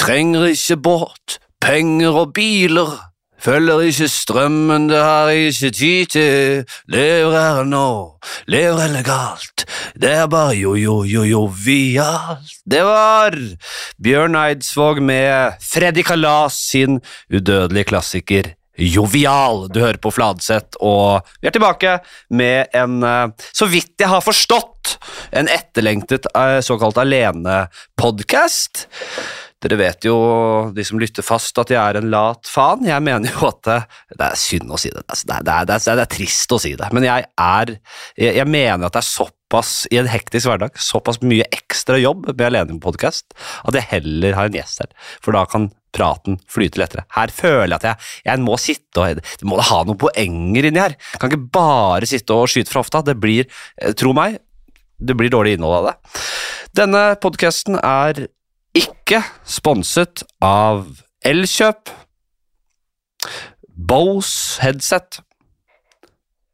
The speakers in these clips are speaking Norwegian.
Trenger ikke båt, penger og biler. Følger ikke strømmen, det har jeg ikke tid til. Lever her nå, lever illegalt. Det er bare jo-jo-jo-jovialt. Det var Bjørn Eidsvåg med Freddy Kalas sin udødelige klassiker Jovial. Du hører på Fladseth, og vi er tilbake med en, eh, så vidt jeg har forstått, en etterlengtet eh, såkalt alenepodkast. Dere vet jo, de som lytter fast, at jeg er en lat faen. Jeg mener jo at det, er synd å si det. Altså, det er, det, er, det, er, det er, trist å si det, men jeg er jeg, jeg mener at det er såpass i en hektisk hverdag, såpass mye ekstra jobb med alene på podkast, at jeg heller har en gjest her. For da kan praten flyte lettere. Her føler jeg at jeg, jeg må sitte og Det må da ha noen poenger inni her. Jeg kan ikke bare sitte og skyte fra hofta. Det blir, eh, tro meg, det blir dårlig innhold av det. Denne podkasten er ikke sponset av Elkjøp, Bose headset,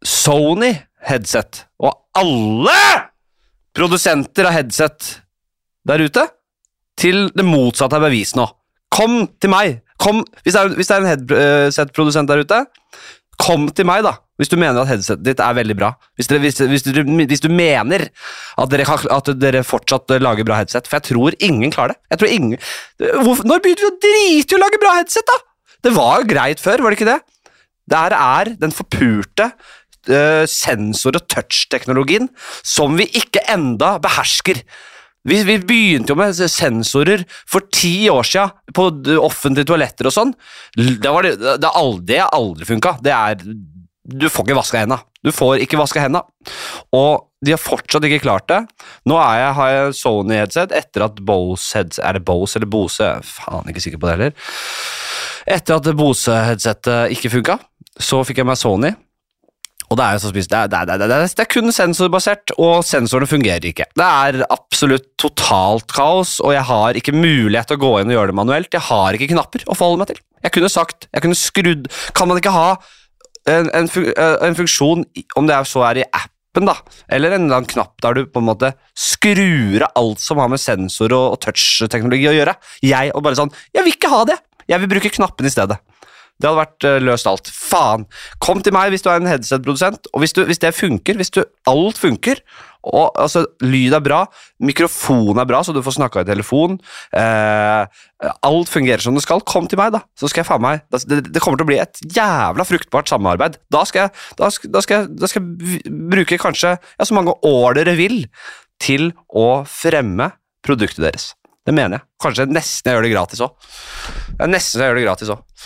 Sony headset og alle produsenter av headset der ute, til det motsatte er bevis nå. Kom til meg! Kom, hvis, det er, hvis det er en headset-produsent der ute, kom til meg, da. Hvis du mener at headsetet ditt er veldig bra. Hvis, dere, hvis, hvis, du, hvis du, mener at dere, at dere, fortsatt lager bra headset. For jeg tror ingen klarer det. Jeg tror ingen... Hvorfor, når begynte vi å drite i å lage bra headset, da? Det var jo greit før, var det ikke det? Det her er den forpurte uh, sensor- og touch-teknologien som vi ikke enda behersker. Vi, vi, begynte jo med sensorer for ti år siden på offentlige toaletter og sånn. Det, det, aldri, aldri funka. Det er Du får ikke vaska henda. Du får ikke vaska henda. Og de har fortsatt ikke klart det. Nå er jeg, har jeg Sony-headset etter at Bose headset, Er det Bose eller Bose? Faen, ikke sikker på det heller. Etter at Bose-headsetet ikke funka, så fikk jeg meg Sony. Og det er, det, er, det, er, det er, kun sensorbasert, og sensorene fungerer ikke. Det er absolutt totalt kaos, og jeg har ikke mulighet til å gå inn og gjøre det manuelt. Jeg har ikke knapper å forholde meg til. Jeg kunne sagt, jeg kunne skrudd Kan man ikke ha en, en, en funksjon, om det så er i appen, da, eller en eller annen knapp der du på en måte skrur av alt som har med sensor og, og touch-teknologi å gjøre? Jeg og bare sånn Jeg vil ikke ha det! Jeg vil bruke knappen i stedet. Det hadde vært uh, løst alt. Faen! Kom til meg hvis du er en headset-produsent, og hvis, du, hvis, det funker, hvis du, alt funker, og altså, lyd er bra, mikrofon er bra, så du får snakka i telefon, Eh, alt fungerer som det skal, kom til meg, da. Så skal jeg faen meg det, det, kommer til å bli et jævla fruktbart samarbeid. Da skal jeg, da skal, da skal, da skal jeg bruke kanskje ja, så mange år dere vil til å fremme produktet deres. Det mener jeg. Kanskje nesten jeg gjør det gratis òg. Nesten jeg gjør det gratis òg.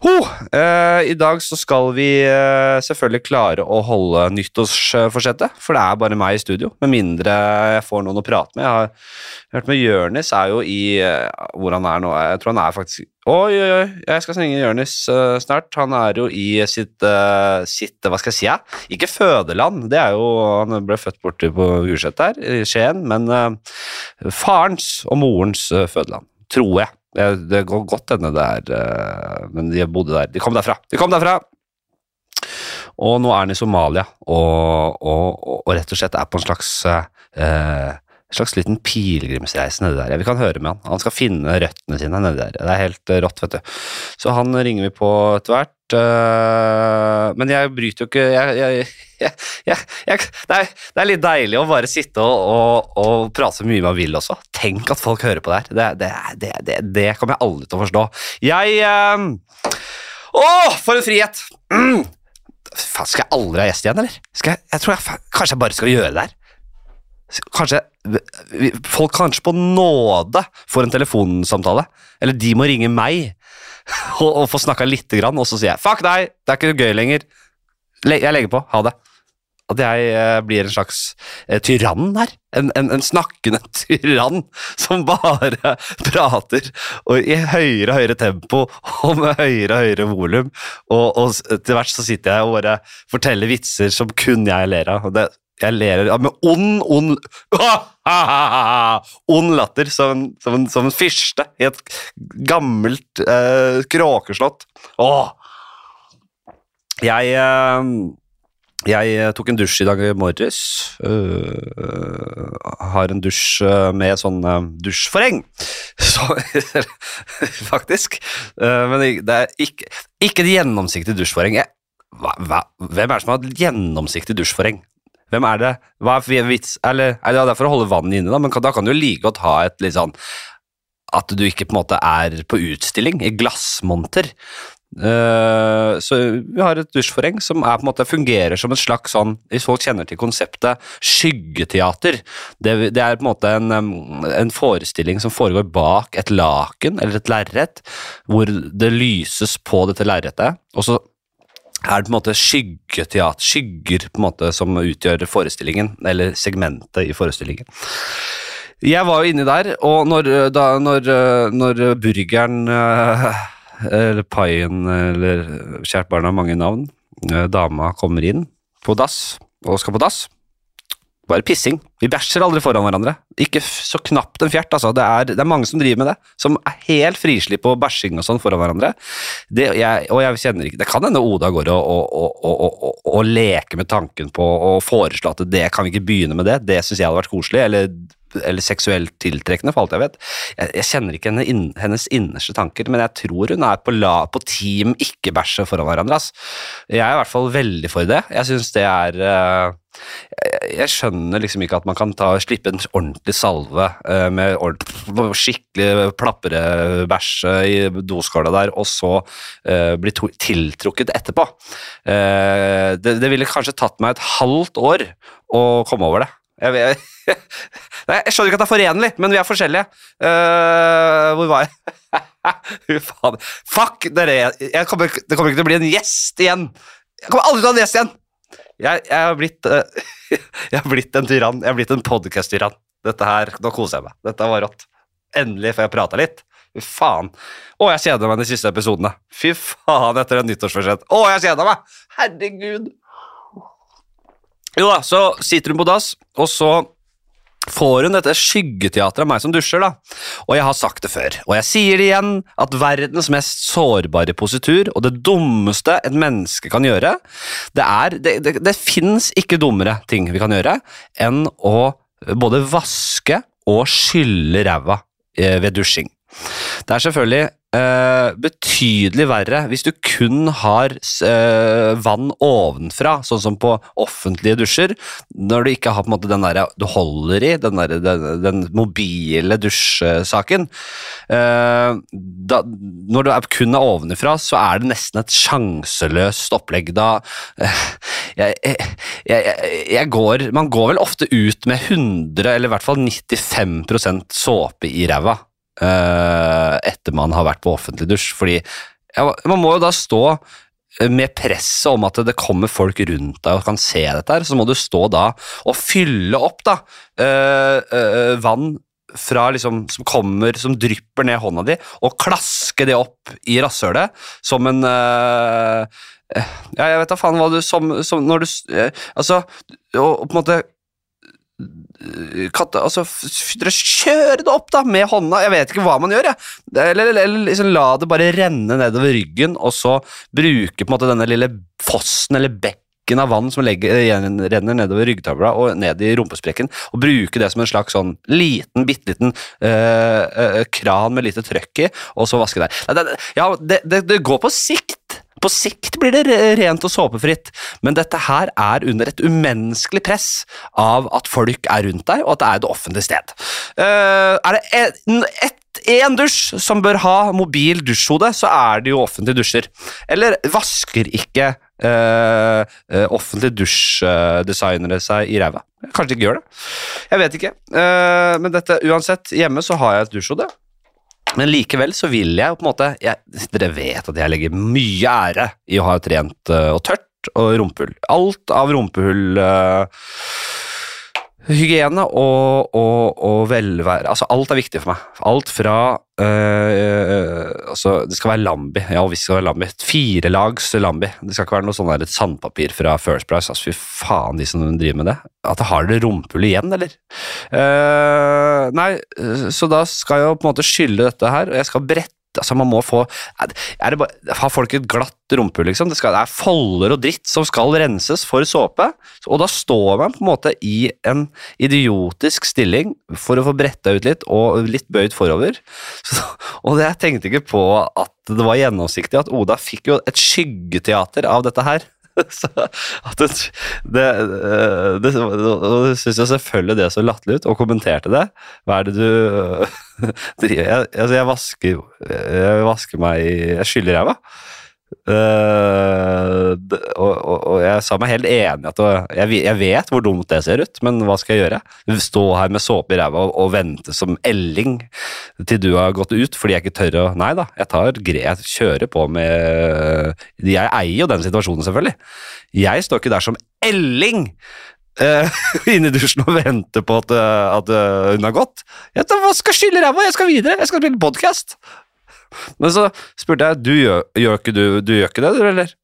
Oh, uh, I dag så skal vi uh, selvfølgelig klare å holde nyttårsforsettet, for det er bare meg i studio. Med mindre jeg får noen å prate med. Jeg har hørt med Jørnis er jo i uh, hvor han er nå. Jeg tror han er faktisk Oi, oi, oi, jeg skal ringe Jørnis snart. Han er jo i sitt, sitt Hva skal jeg si? Ja? Ikke fødeland, det er jo Han ble født borte på Gulset der, i Skien, men farens og morens fødeland, tror jeg. Det går godt hende det er eh, Men de bodde der. De kom derfra! De kom derfra! Og nå er han i Somalia og, og, og, rett og slett er på en slags eh, slags liten pilegrimsreise nedi der. Vi kan høre med han. Han skal finne røttene sine nedi der. Det er helt eh, rått, vet du. Så han ringer vi på etter hvert. Uh, men jeg bryter jo ikke jeg, jeg, jeg, det, er, det, er, litt deilig å bare sitte og, og, og, prate så mye man vil også. Tenk at folk hører på det her. Det, det, det, det kommer jeg aldri til å forstå. Jeg uh, Å, for en frihet! Mm. Faen, skal jeg aldri ha gjest igjen, eller? Jeg, jeg, tror jeg, kanskje jeg bare skal gjøre det her. Kanskje folk kanskje på nåde får en telefonsamtale. Eller de må ringe meg og, og få snakka lite grann, og så sier jeg 'fuck deg, det er ikke gøy lenger'. Jeg legger på. Ha det. At jeg eh, blir en slags eh, tyrann her. En, en, en, snakkende tyrann som bare prater og i høyere og høyere tempo og med høyere og høyere volum. Og, og til hvert så sitter jeg og bare forteller vitser som kun jeg ler av. det jeg ler med ond, ond Ond latter, som, som, en, som en fyrste i et gammelt eh, kråkeslott. Åh! Jeg eh, Jeg eh, tok en dusj i dag morges. øh, har en dusj uh, med sånn øh, dusjforheng. Så Faktisk. Men det er ikke, ikke et gjennomsiktig dusjforheng. Hvem er det som har et gjennomsiktig dusjforheng? Hvem er det? Hva er vits Eller, eller det er for å holde vannet inne, da, men da kan du like godt ha et litt sånn At du ikke på en måte er på utstilling i glassmonter. Uh, så vi har et dusjforheng som er, på en måte, fungerer som et slags sånn Hvis folk kjenner til konseptet skyggeteater Det, det er på en måte en, en forestilling som foregår bak et laken eller et lerret, hvor det lyses på dette lerretet, og så er det på en måte skyggeteater, skygger på en måte som utgjør forestillingen, eller segmentet i forestillingen. Jeg var jo inni der, og når, da, når, når burgeren eh, eller paien eller kjært barn har mange navn, eh, dama kommer inn på dass og skal på dass, bare pissing. Vi bæsjer aldri foran hverandre. Ikke så knapt en fjert, altså. Det er, det er mange som driver med det, som er helt frislipp på bæsjing og sånn foran hverandre. Det, jeg, og jeg kjenner ikke Det kan hende Oda går og, og, og, og, leker med tanken på å foreslå at det kan vi ikke begynne med det. Det syns jeg hadde vært koselig, eller, eller seksuelt tiltrekkende, for alt jeg vet. Jeg, jeg kjenner ikke henne inn, hennes innerste tanker, men jeg tror hun er på, la, på team ikke bæsje foran hverandre. Ass. Jeg er i hvert fall veldig for det. Jeg syns det er eh, jeg, jeg skjønner liksom ikke at man kan ta, slippe en ordentlig salve eh, med skikkelig plaprebæsj eh, i doskåla der, og så eh, bli tiltrukket etterpå. Eh, det, ville kanskje tatt meg et halvt år å komme over det. Jeg, jeg, Nei, jeg skjønner ikke at det er forenlig, men vi er forskjellige. Uh, hvor var jeg? Fuck dere! Jeg kommer, det kommer ikke til å bli en gjest igjen! Jeg kommer aldri til å ha en gjest igjen! Jeg, jeg, har blitt, eh, jeg har blitt en tyrann. Jeg har blitt en podcast-tyrann. Dette her, Nå koser jeg meg. Dette var rått. Endelig får jeg prata litt. Fy faen. Å, jeg kjeder meg de siste episodene. Fy faen, etter en nyttårsforsett. Å, jeg kjeder meg! Herregud. Jo da, så sitter hun på dass, og så får hun dette skyggeteatret av meg som dusjer, da. Og jeg har sagt det før, og jeg sier det igjen, at verdens mest sårbare positur, og det dummeste et menneske kan gjøre, det er Det, det, det fins ikke dummere ting vi kan gjøre enn å både vaske og skylle ræva eh, ved dusjing. Det er selvfølgelig uh, betydelig verre hvis du kun har uh, vann ovenfra, sånn som på offentlige dusjer, når du ikke har på en måte den der du holder i, den, der, den, den mobile dusjsaken. Uh, da, når du er kun er ovenfra, så er det nesten et sjanseløst opplegg. Da eh, jeg, jeg, jeg går Man går vel ofte ut med 100, eller i hvert fall 95% såpe i ræva eh, etter man har vært på offentlig dusj. Fordi ja, man må jo da stå med presset om at det kommer folk rundt deg og kan se dette, her, så må du stå da og fylle opp da uh, uh, vann fra liksom, som kommer, som drypper ned hånda di, og klaske det opp i rasshølet som en eh, Ja, jeg vet da faen hva du Som, som når du Altså, og på en måte katte, altså, dere kjører det opp da, med hånda, jeg vet ikke hva man gjør, jeg. Eller, eller, eller liksom la det bare renne nedover ryggen, og så bruke på en måte denne lille fossen eller bekken av vann som legger, renner nedover ryggtavla og ned i rumpesprekken, og bruke det som en slags sånn liten, bitte liten øh, øh, kran med lite trøkk i, og så vaske der. Nei, det, ja, det, det, det går på sikt. På sikt blir det rent og såpefritt, men dette her er under et umenneskelig press av at folk er rundt deg, og at det er et offentlig sted. Uh, er det ett, en dusj som bør ha mobil dusjhode, så er det jo offentlige dusjer. Eller vasker ikke eh, offentlige dusjdesignere seg i ræva? Kanskje de ikke gjør det. Jeg vet ikke. Uh, men dette, uansett, hjemme så har jeg et dusjhode. Men likevel så vil jeg på en måte jeg, Dere vet at jeg legger mye ære i å ha et rent eh, og tørt og rumpehull. Alt av rumpehull eh, Hygiene og, og, og velvære Altså, alt er viktig for meg. Alt fra øh, Altså, det skal være Lambi. Ja, visst skal det være Lambi. Firelags Lambi. Det skal ikke være noe sånn der sandpapir fra First Price. Altså, fy faen, de som driver med det. At har dere rumpehullet igjen, eller? Uh, nei, eh, så da skal jeg jo på en måte skylle dette her, og jeg skal brette Altså, man må få er det bare, Har folk et glatt rumpehull, liksom? Det, skal, det er folder og dritt som skal renses for såpe, og da står man på en måte i en idiotisk stilling for å få bretta ut litt, og litt bøyd forover. Så, og jeg tenkte ikke på at det var gjennomsiktig, at Oda fikk jo et skyggeteater av dette her. Så at det, det, det, det syns jeg selvfølgelig det så latterlig ut, og kommenterte det. Hva er det du driver jeg, altså jeg vasker Jeg vasker meg Jeg skyller ræva. Uh, og, og, og, jeg sa meg helt enig at jeg, jeg, vet hvor dumt det ser ut, men hva skal jeg gjøre? Stå her med såpe i ræva og, og, vente som elling til du har gått ut fordi jeg ikke tør å Nei da, jeg tar jeg kjører på med Jeg eier jo den situasjonen, selvfølgelig. Jeg står ikke der som elling uh, inne i dusjen og venter på at, at uh, hun har gått. Jeg skal skylle ræva, jeg skal videre, jeg skal spille podkast. Men så spurte jeg du gjør, gjør ikke du, du gjør ikke det, du, eller?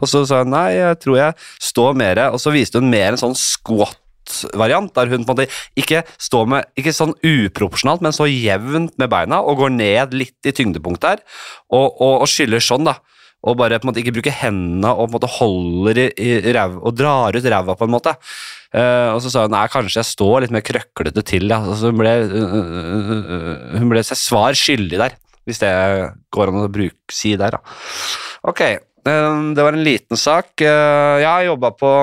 Og så sa hun nei, jeg tror jeg står mer Og så viste hun mer en sånn squat-variant, der hun på en måte ikke står med Ikke sånn uproporsjonalt, men så jevnt med beina og går ned litt i tyngdepunktet her, og, og, og skyller sånn, da. Og bare på en måte ikke bruker hendene og på en måte holder i, i ræv, og drar ut ræva, på en måte. Uh, og så sa hun nei, kanskje jeg står litt mer krøklete til, ja. Og så hun ble, uh, hun ble seg svar skyldig der. Hvis det går an å bruke, si der, da. Ok, um, det var en liten sak. Uh, jeg har jobba på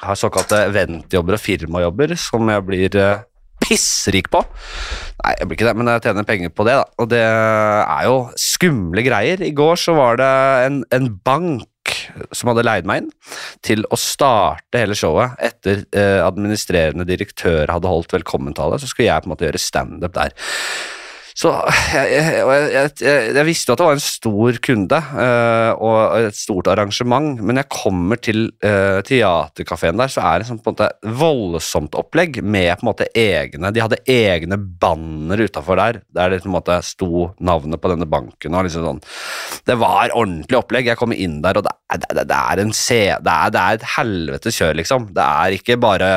har såkalte eventjobber og firmajobber som jeg blir uh, pissrik på. Nei, jeg blir ikke det, men jeg tjener penger på det, da. Og det er jo skumle greier. I går så var det en, en bank som hadde leid meg inn til å starte hele showet etter eh, administrerende direktør hadde holdt velkommentale. Så skulle jeg på en måte gjøre standup der. Så jeg, jeg, jeg, jeg, visste at det var en stor kunde uh, og et stort arrangement, men jeg kommer til uh, teaterkafeen der, så er det sånn, på en måte voldsomt opplegg med på en måte egne De hadde egne banner utafor der der det på en måte sto navnet på denne banken. og liksom sånn. Det var ordentlig opplegg. Jeg kommer inn der, og det, det, det er en C, det er, det er et helvetes kjør, liksom. Det er ikke bare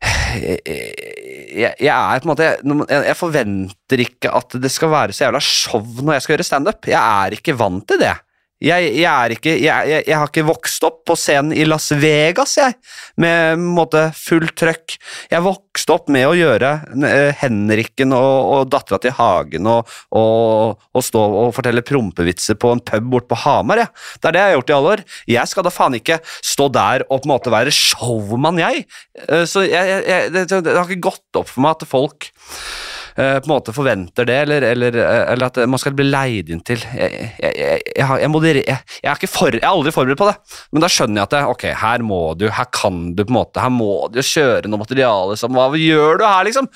jeg, jeg, er på en måte jeg, forventer ikke at det skal være så jævla show når jeg skal gjøre standup. Jeg er ikke vant til det. Jeg, jeg, ikke, jeg, jeg, har ikke vokst opp på scenen i Las Vegas, jeg, med måte, fullt trøkk. Jeg vokste opp med å gjøre uh, Henriken og, og Dattera til Hagen og, og, og, stå og fortelle prompevitser på en pub borte på Hamar. Jeg. Det er det jeg har gjort i alle år. Jeg skal da faen ikke stå der og på en måte være showman, jeg. Uh, så det, det har ikke gått opp for meg at folk Eh, på en måte forventer det, eller, eller, eh, eller, at man skal bli leid inn til jeg, jeg, jeg moderer, er, for, jeg er aldri forberedt på det, men da skjønner jeg at det, ok, her må du, her kan du på en måte, her må du kjøre noe materiale som Hva gjør du her, liksom?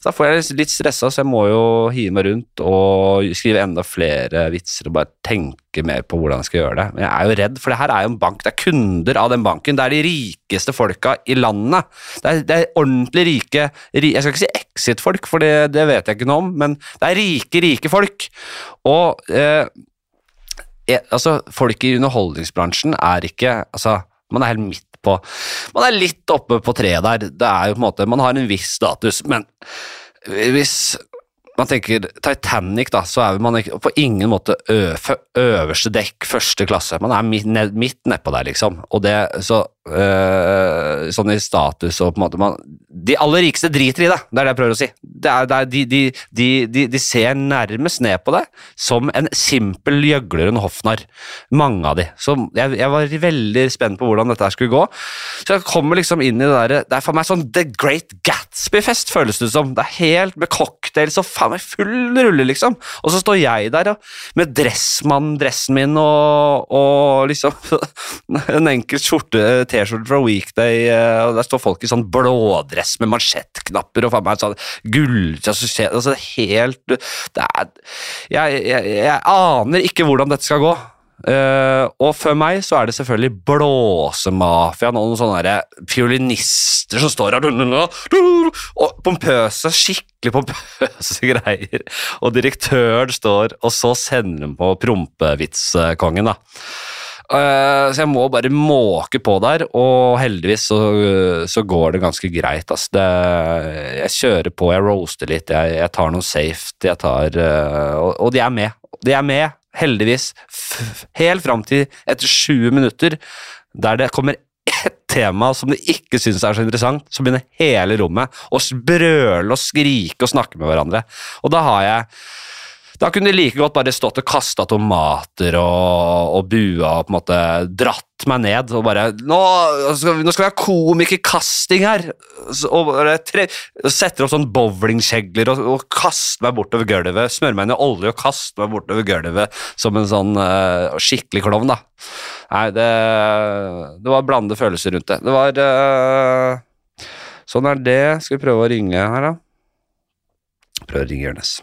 Så da får jeg litt stressa, så jeg må jo hive meg rundt og skrive enda flere vitser og bare tenke mer på hvordan jeg skal gjøre det. Men jeg er jo redd, for det her er jo en bank, det er kunder av den banken. Det er de rikeste folka i landet. Det er, det er ordentlig rike Jeg skal ikke si exit-folk, for det, det, vet jeg ikke noe om, men det er rike, rike folk. Og eh, altså, folk i underholdningsbransjen er ikke Altså, man er helt midt på Man er litt oppe på treet der. Det er jo på en måte Man har en viss status, men hvis man tenker Titanic, da, så er man på ingen måte øverste dekk, første klasse. Man er midt, ned, midt nedpå der, liksom. Og det, så øh, sånn i status og på en måte man, De aller rikeste driter i det, det er det jeg prøver å si. Det er, det er, de, de, de, de, ser nærmest ned på det som en simpel gjøgler og en hoffnarr. Mange av de. Så jeg, jeg, var veldig spent på hvordan dette skulle gå. Så jeg kommer liksom inn i det der Det er for meg sånn The Great Gatsby-fest, føles det som. Det er helt med cocktails og faen meg full rulle, liksom. Og så står jeg der og, med dressmann-dressen min og, og liksom en enkel skjorte T-skjorte fra Weekday, eh, og der står folk i sånn blådress med mansjettknapper og faen meg sånn gull altså Helt det er, jeg, jeg, jeg, aner ikke hvordan dette skal gå. Uh, og før meg så er det selvfølgelig blåsemafiaen og noen sånne fiolinister som står her og pompøse, skikkelig pompøse greier. Og direktøren står, og så sender de på prompevitskongen, da. Eh, så jeg må bare måke på der, og heldigvis så, så går det ganske greit. ass. Det, jeg kjører på, jeg roaster litt, jeg, jeg tar noe safety, jeg tar uh, og, og de er med. De er med, heldigvis, f helt fram til etter 20 minutter, der det kommer ett tema som de ikke syns er så interessant, så begynner hele rommet å brøle og skrike og snakke med hverandre. Og da har jeg da kunne de like godt bare stått og kasta tomater og, og bua og på en måte dratt meg ned og bare Nå skal vi, nå skal vi ha komikerkasting her! Og tre, setter opp sånn bowlingkjegler og, og kaster meg bortover gulvet. Smører meg inn i olje og kaster meg bortover gulvet som en sånn uh, skikkelig klovn, da. Nei, det, det var blandede følelser rundt det. Det var uh, Sånn er det. Skal vi prøve å ringe her, da? Prøve å ringe Jonis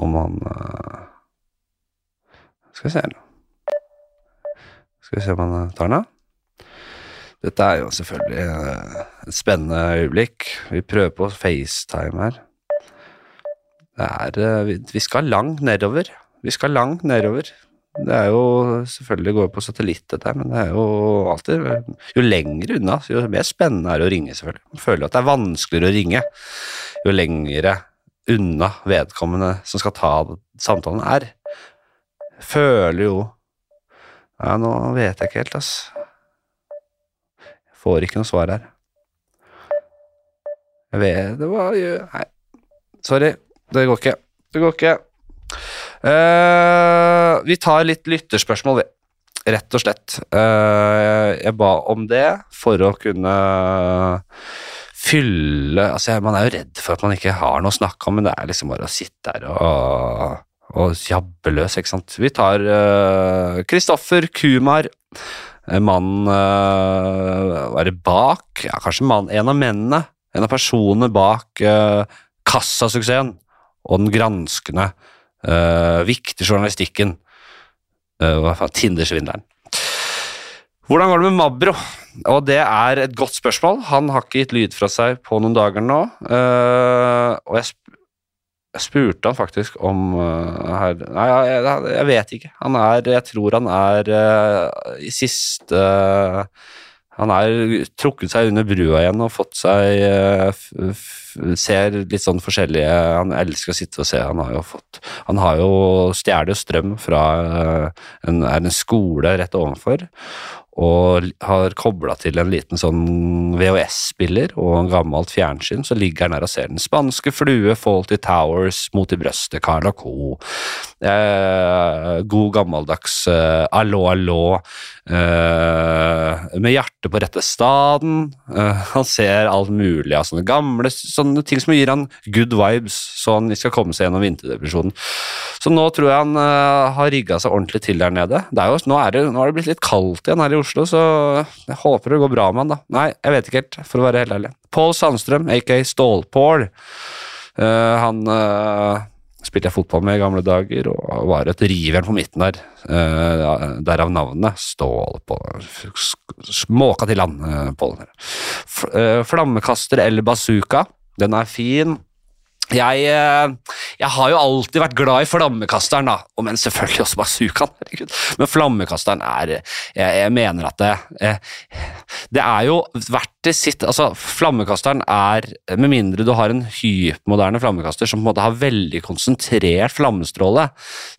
om han uh, Skal vi se her. Skal vi se om han eh, tar den av. Dette er jo selvfølgelig uh, et spennende øyeblikk. Vi prøver på FaceTime her. Det er vi, skal langt nedover. Vi skal langt nedover. Det er jo selvfølgelig går på satellitt, dette, men det er jo alltid Jo lenger unna, jo mer spennende er det å ringe, selvfølgelig. Man føler at det er vanskeligere å ringe jo lengre unna vedkommende som skal ta samtalen, er. Føler jo Ja, nå vet jeg ikke helt, ass. Jeg får ikke noe svar her. Jeg vet Det var Nei, sorry. Det går ikke. Det går ikke. Uh, vi tar litt lytterspørsmål, vi. Rett og slett. Uh, jeg ba om det for å kunne fylle altså Man er jo redd for at man ikke har noe å snakke om, men det er liksom bare å sitte der og, og jabbe løs, ikke sant. Vi tar Kristoffer uh, Kumar. Mannen uh, Være bak ja, Kanskje mann, en av mennene, en av personene bak uh, kassasuksessen og den granskende, uh, viktige journalistikken. Uh, Tindersvindleren. Hvordan går det med Mabro? Og det er et godt spørsmål. Han har ikke gitt lyd fra seg på noen dager nå. Uh, og jeg, sp jeg, spurte han faktisk om uh, her Nei, jeg, jeg, vet ikke. Han er Jeg tror han er uh, i siste Han er trukket seg under brua igjen og fått seg Ser litt sånn forskjellige Han elsker å sitte og se. Han har jo fått Han har jo stjålet strøm fra en, en skole rett ovenfor og har kobla til en liten sånn VHS-spiller og en gammelt fjernsyn, så ligger han der og ser Den spanske flue, Faulty Towers, Mot i brøstet, Carl Co. Eh, god gammeldags eh, Allo, allo, eh, med hjertet på rette staden. Han ser alt mulig av sånne gamle sånne ting som gir han good vibes, så han skal komme seg gjennom vinterdepresjonen. Så nå tror jeg han har rigga seg ordentlig til der nede. Er jo, nå, er det, nå er det blitt litt kaldt igjen her i Oslo, så jeg håper det går bra med han, da. Nei, jeg vet ikke helt, for å være helt ærlig. Pål Sandstrøm, aka Stålpål. Uh, han uh, spilte jeg fotball med i gamle dager og var et rivjern på midten der. Uh, derav navnet. Stål på Måka til land, uh, Pål. Flammekaster eller bazooka. Den er fin. Jeg, eh, jeg, har jo alltid vært glad i flammekasteren, da, men selvfølgelig også bazookaen. Men flammekasteren er Jeg, jeg mener at det eh, Det er jo verdt det sitt Altså, flammekasteren er Med mindre du har en hypermoderne flammekaster som på en måte har veldig konsentrert flammestråle,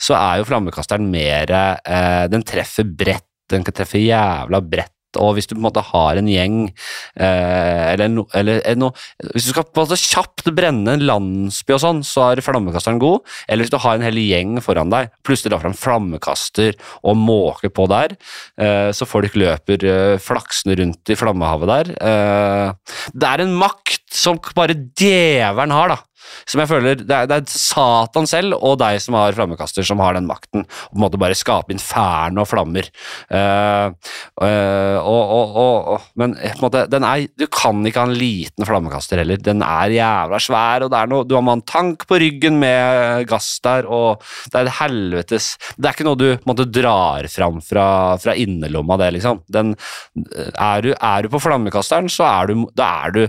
så er jo flammekasteren mer eh, Den treffer bredt, den kan treffe jævla bredt og hvis du på en måte har en gjeng eh, eller, no, eller no, Hvis du skal på en måte kjapt brenne en landsby og sånn, så er flammekasteren god. Eller hvis du har en hel gjeng foran deg, plutselig drar fram flammekaster og måker på der, eh, så folk løper eh, flaksende rundt i flammehavet der. Eh, det er en makt som bare djevelen har, da som jeg føler det er, det er, Satan selv og deg som har flammekaster, som har den makten. Og på en måte bare skape inferno og flammer. Uh, uh, og, og, men en måte, er, du kan ikke ha en liten flammekaster heller. Den er jævla svær, og noe, du har en tank på ryggen med gass der, og det er et helvetes Det er ikke noe du måte drar fram fra, fra innerlomma, det, liksom. Den, er, du, er du på flammekasteren, så er du, da er du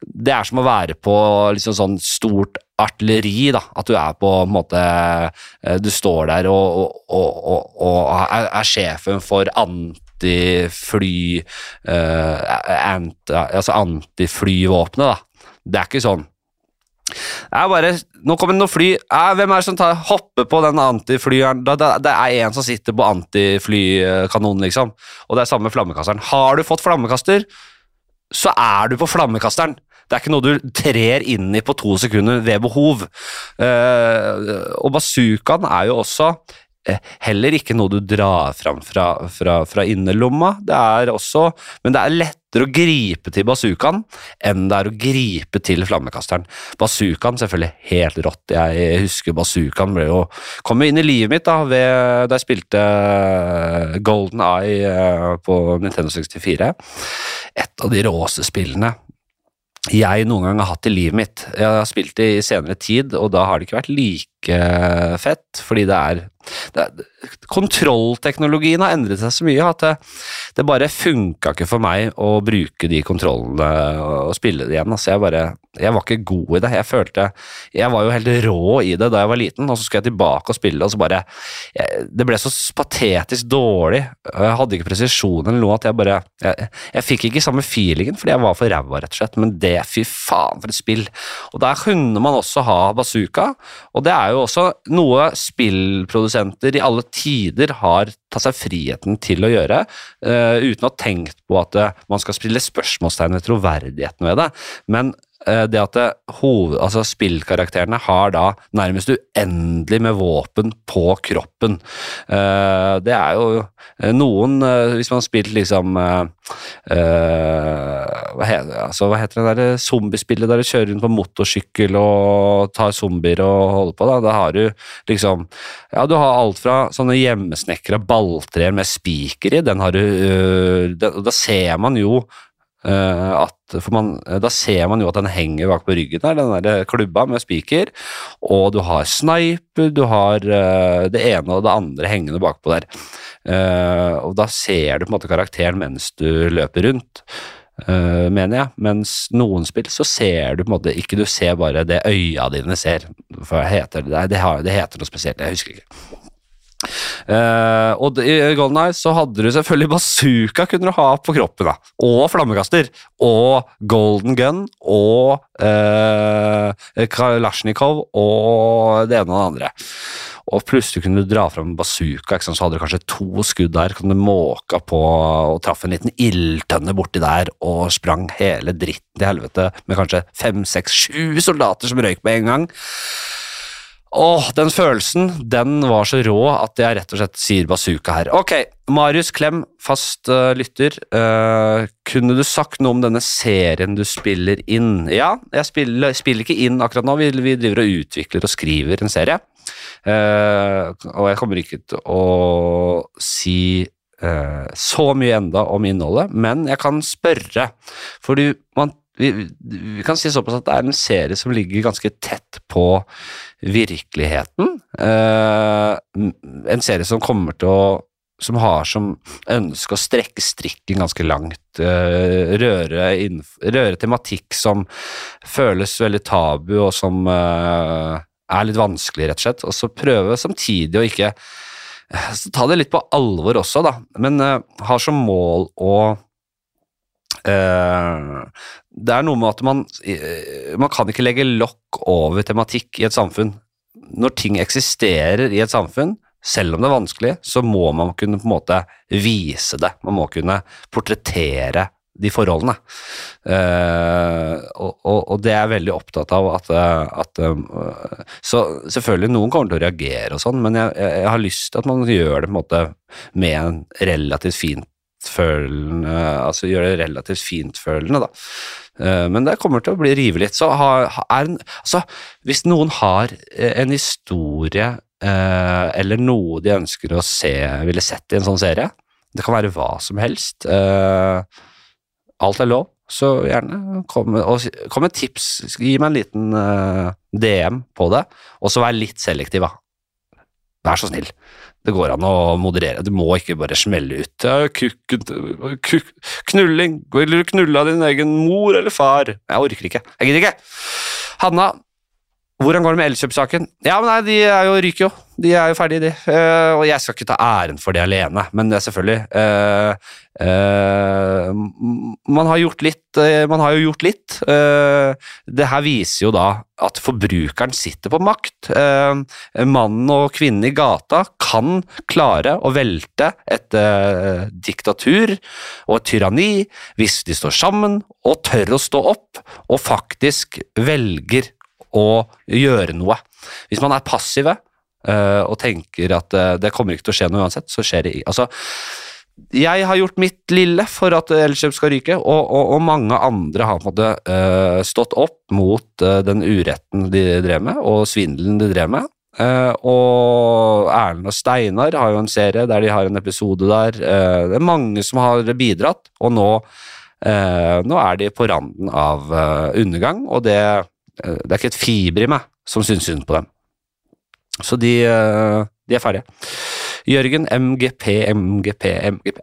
det er som å være på liksom sånn stort artilleri, da. At du er på en måte eh, Du står der og, og, og, og, er, sjefen for antifly uh, ant, Altså antiflyvåpenet, da. Det er ikke sånn. Det er bare, Nå kommer det noe fly. Eh, hvem er det som tar, hopper på den antiflyeren? Det, det er en som sitter på antiflykanonen, liksom. Og det er samme flammekasteren. Har du fått flammekaster, så er du på flammekasteren. Det er ikke noe du trer inn i på to sekunder ved behov. Uh, og bazookaen er jo også eh, heller ikke noe du drar fram fra, fra, fra innerlomma. Det er også, men det er lettere å gripe til bazookaen enn det er å gripe til flammekasteren. Bazookaen selvfølgelig helt rått. Jeg husker bazookaen ble jo kom inn i livet mitt da, ved, da jeg spilte Golden Eye på Nintendo 64. Et av de råeste spillene jeg noen gang har hatt i livet mitt. Jeg har spilt det i senere tid, og da har det ikke vært like fett, fordi det er, det er Kontrollteknologien har endret seg så mye at det, det bare funka ikke for meg å bruke de kontrollene og spille det igjen. Altså jeg, bare, jeg var ikke god i det. Jeg følte Jeg var jo helt rå i det da jeg var liten, og så skulle jeg tilbake og spille, og så bare jeg, Det ble så patetisk dårlig. og Jeg hadde ikke presisjon eller noe at jeg bare Jeg, jeg fikk ikke samme feelingen fordi jeg var for ræva, rett og slett, men det, fy faen for et spill. Og der kunne man også ha bazooka, og det er jo også noe spillprodusenter i alle tider har tatt seg friheten til å gjøre, uh, uten å ha tenkt på at uh, man skal spille spørsmålstegn ved troverdigheten ved det. Men det at hoved, altså spillkarakterene har da nærmest uendelig med våpen på kroppen. det er jo noen Hvis man har spilt liksom hva, heter, altså, hva heter det der zombiespillet der du kjører rundt på motorsykkel og tar zombier og holder på? Da, da har du liksom Ja, du har alt fra sånne hjemmesnekra balltrær med spiker i, den har du Da ser man jo at for man, Da ser man jo at den henger bak på ryggen der, den der klubba med spiker. Og du har sniper, du har øh, det ene og det andre hengende bakpå der. Uh, og da ser du på en måte karakteren mens du løper rundt. Uh, mener jeg. Mens noen spill så ser du på en måte ikke Du ser bare det øya dine ser. For heter det, det, har, det heter noe spesielt, jeg husker ikke. Uh, og I Golden Eye så hadde du selvfølgelig bazooka kunne du ha på kroppen. da Og flammekaster. Og golden gun. Og uh, Kalasjnikov og det ene og det andre. Og plutselig kunne du dra fram bazooka, så hadde du kanskje to skudd der. Kunne du måka på og traff en liten ildtønne borti der og sprang hele dritten til helvete med kanskje fem, seks, sju soldater som røyk på en gang. Åh, den følelsen, den var så rå at jeg rett og slett sier bazooka her. Ok, Marius Klem, fast uh, lytter. Uh, kunne du sagt noe om denne serien du spiller inn? Ja, jeg spiller, spiller ikke inn akkurat nå. Vi, vi, driver og utvikler og skriver en serie. Uh, og jeg kommer ikke til å si så mye enda om innholdet, men jeg kan spørre. Fordi man vi, vi, kan si såpass at det er en serie som ligger ganske tett på virkeligheten. Uh, en serie som kommer til å som har som ønske å strekke strikken ganske langt. Uh, røre, røre, tematikk som føles veldig tabu, og som uh, er litt vanskelig, rett og slett. Og så prøve samtidig å ikke Ta det litt på alvor også, da, men har som mål å det er noe med at man, man kan ikke legge lokk over tematikk i et samfunn. Når ting eksisterer i et samfunn, selv om det er vanskelig, så må man kunne på en måte vise det. Man må kunne portrettere de forholdene. Uh, og, og, det er jeg veldig opptatt av at, at Så selvfølgelig, noen kommer til å reagere og sånn, men jeg, jeg, har lyst til at man gjør det på en måte med en relativt fint følende Altså gjøre det relativt fintfølende, da. Eh, men det kommer til å bli rive litt. Så har, er, altså, hvis noen har eh, en historie eh, eller noe de ønsker å se, ville sett i en sånn serie, det kan være hva som helst. Alt er lov, så gjerne kom, kom med tips. Gi meg en liten DM på det, og så vær litt selektiv, da. Vær så snill. Det går an å moderere. Du må ikke bare smelle ut. Ja, knulling. Vil du knulle av din egen mor eller far? Jeg orker ikke. Jeg gidder ikke. Hanna, Hvordan går det med Elkjøp-saken? Ja, men nei, De er jo ryker jo. De er jo ferdige, de. Uh, og jeg skal ikke ta æren for det alene, men det er selvfølgelig uh, uh, Man har gjort litt. man har jo gjort litt. Det her viser jo da at forbrukeren sitter på makt. Mannen og kvinnen i gata kan klare å velte et diktatur og et tyranni hvis de står sammen og tør å stå opp og faktisk velger å gjøre noe. Hvis man er passive og tenker at eh, det kommer ikke til å skje noe uansett, så skjer det altså, jeg har gjort mitt lille for at Elkjøp skal ryke, og, og, og mange andre har på en måte uh, stått opp mot uh, den uretten de drev med, og svindelen de drev med. Uh, og Erlend og Steinar har jo en serie der de har en episode der. Eh, det er mange som har bidratt, og nå, eh, nå er de på randen av eh, undergang, og det, eh, det er ikke et fiber i meg som syns synd på dem. Så de, eh, de er ferdige. Jørgen MGP, MGP, MGP.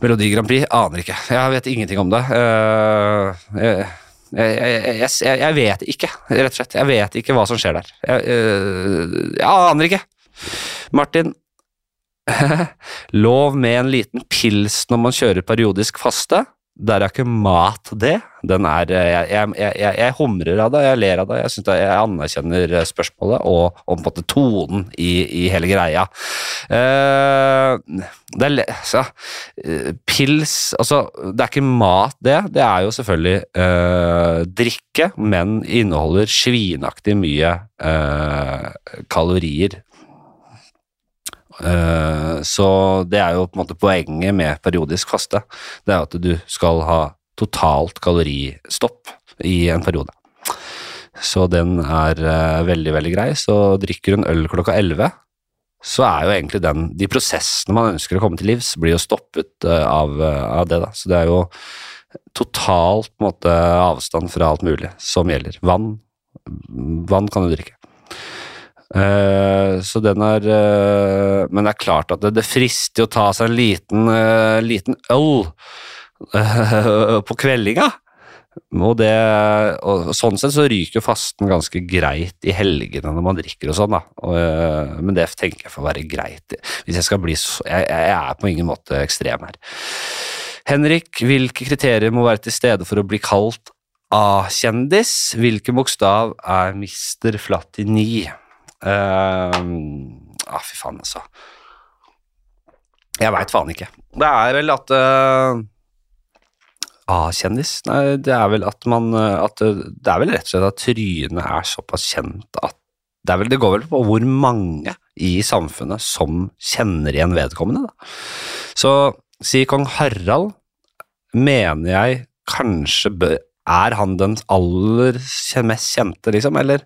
Melodi Grand Prix aner ikke. Jeg vet ingenting om det. Eh, jeg, jeg, jeg, jeg, vet ikke, rett og slett. Jeg vet ikke hva som skjer der. Jeg, eh, aner ikke. Martin. Lov med en liten pils når man kjører periodisk faste. Der er ikke mat det. Den er eh, Jeg, jeg, jeg, jeg humrer av det, jeg ler av det. Jeg, jeg anerkjenner eh, spørsmålet og, og på en måte tonen i, i hele greia. Uh, det er så, altså, Pils Altså, det er ikke mat, det. Det er jo selvfølgelig uh, drikke, men inneholder svinaktig mye uh, kalorier. Eh, så det er jo på en måte poenget med periodisk faste. Det er at du skal ha totalt kaloristopp i en periode. Så den er eh, veldig, veldig grei. Så drikker du en øl klokka 11, så er jo egentlig den De prosessene man ønsker å komme til livs, blir jo stoppet eh, av, av det, da. Så det er jo totalt på en måte avstand fra alt mulig som gjelder. Vann. Vann kan du drikke. Eh, så den er eh, Men det er klart at det, det frister å ta seg en liten, eh, liten øl på kveldinga. Og, det, og sånn sett så ryker fasten ganske greit i helgene når man drikker og sånn, da. Og, men det tenker jeg får være greit. Hvis jeg skal bli så Jeg, jeg er på ingen måte ekstrem her. Henrik, hvilke kriterier må være til stede for å bli kalt A-kjendis? Hvilken bokstav er Mr. Flatini? Uh, ah, fy faen, altså. Jeg veit faen ikke. Det er vel at eh, A-kjendis? Nei, det er vel at man eh, at det, er vel rett og slett at trynet er såpass kjent at det, vel, det går vel på hvor mange i samfunnet som kjenner igjen vedkommende. Da. Så si kong Harald, mener jeg kanskje bør er han den aller mest kjente, liksom? Eller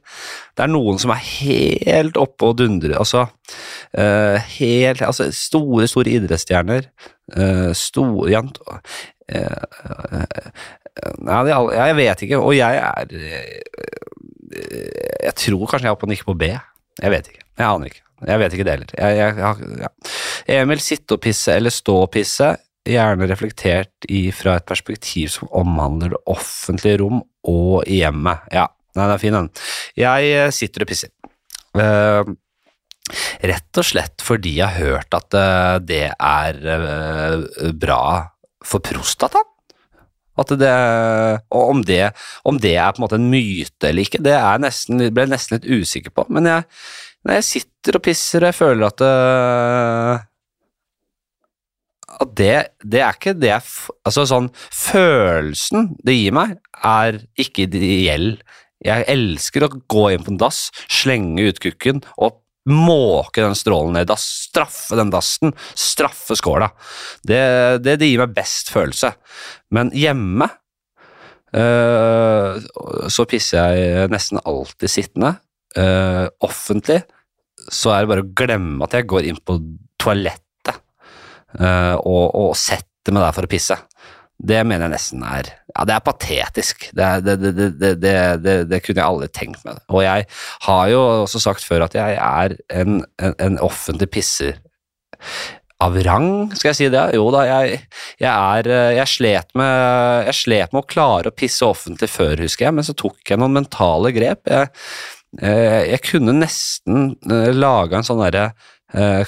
det er noen som er helt oppe og dundrer Altså, uh, helt, altså store, store idrettsstjerner. Uh, store jant... uh, jeg vet ikke, og jeg er Jeg tror kanskje jeg er oppe og nikker på B. Jeg vet ikke. Jeg aner ikke. Jeg vet ikke det heller. Jeg, jeg, jeg, ja. Emil, sitte og pisse eller stå og pisse, gjerne reflektert i, fra et perspektiv som omhandler det offentlige rom og hjemmet. Ja, nei, den er fin, den. Jeg eh, sitter og pisser. Uh, rett og slett fordi jeg har hørt at uh, det er uh, bra for prostataen. At det, og om det, om det er på en måte en myte eller ikke, det er nesten, ble jeg nesten litt usikker på. Men jeg, jeg sitter og pisser og jeg føler at at det, det er ikke det jeg Altså sånn Følelsen det gir meg, er ikke ideell. Jeg elsker å gå inn på en dass, slenge ut kukken og måke den strålen ned i dass. Straffe den dassen. Straffe skåla. Det, det, det gir meg best følelse. Men hjemme øh, så pisser jeg nesten alltid sittende. Øh, offentlig så er det bare å glemme at jeg går inn på toalettet øh, og, og setter meg der for å pisse. Det mener jeg nesten er Ja, det er patetisk. Det, det, det, det, kunne jeg aldri tenkt meg. Og jeg har jo også sagt før at jeg er en, en, en offentlig pisser av rang, skal jeg si det? Jo da, jeg, jeg er Jeg slet med Jeg slet med å klare å pisse offentlig før, husker jeg, men så tok jeg noen mentale grep. Jeg, eh, kunne nesten lage laga en sånn derre eh,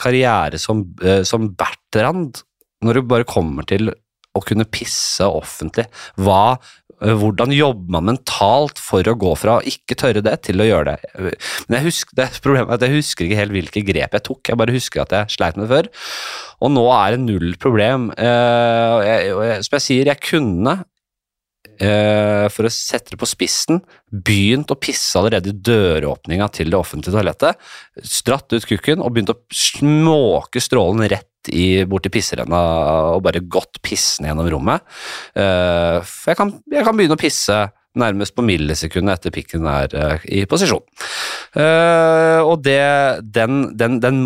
karriere som, eh, som Bertrand, når det bare kommer til å kunne pisse offentlig. Hva, eh, hvordan jobber man mentalt for å gå fra å ikke tørre det, til å gjøre det? Men jeg husker, det problemet er at jeg husker ikke helt hvilke grep jeg tok, jeg bare husker at jeg sleit med det før. Og nå er det null problem. Eh, jeg, som jeg sier, jeg kunne eh, for å sette det på spissen, begynt å pisse allerede i døråpninga til det offentlige toalettet, stratt ut kukken og begynt å småke strålen rett i, bort til pisserenna og bare gått pissende gjennom rommet. Eh, for jeg kan, jeg kan begynne å pisse nærmest på millisekundet etter pikken er eh, i posisjon. Eh, og det, den, den, den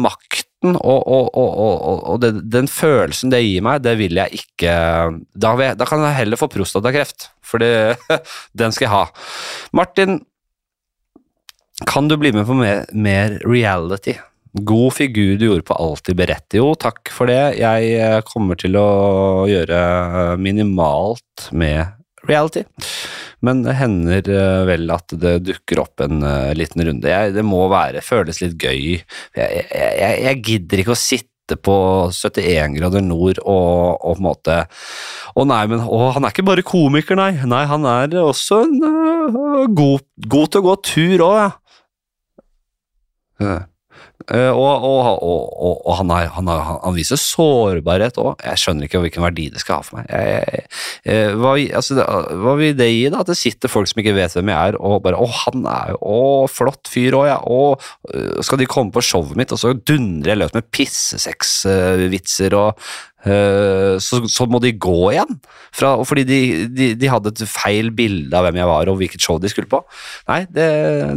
makten og, og, og, og det, den følelsen det gir meg, det vil jeg ikke Da, vil jeg, da kan jeg heller få prostatakreft, for den skal jeg ha. Martin, kan du bli med på mer, mer reality? God figur du gjorde på Alltid beredt. Jo, takk for det. Jeg eh, kommer til å gjøre minimalt med reality. Men det hender eh, vel at det dukker opp en uh, liten runde. Jeg, det må være, føles litt gøy. Jeg, jeg, jeg gidder ikke å sitte på 71 grader nord og, og, på en måte Å nei, men å, han er ikke bare komiker, nei. Nei, han er også en uh, god, god, til å gå tur òg, ja. Uh, og, og, og, og han, er, han, er, han, viser sårbarhet òg. Jeg skjønner ikke hvilken verdi det skal ha for meg. Jeg, jeg, uh, hva, altså, hva, vil det gi, da? At det sitter folk som ikke vet hvem jeg er, og bare 'Å, han er jo Å, flott fyr òg, ja'. Og uh, skal de komme på showet mitt, og så dundrer jeg løs med pissesexvitser og så, så, må de gå igjen, fra, fordi de, de, de, hadde et feil bilde av hvem jeg var og hvilket show de skulle på. Nei, det,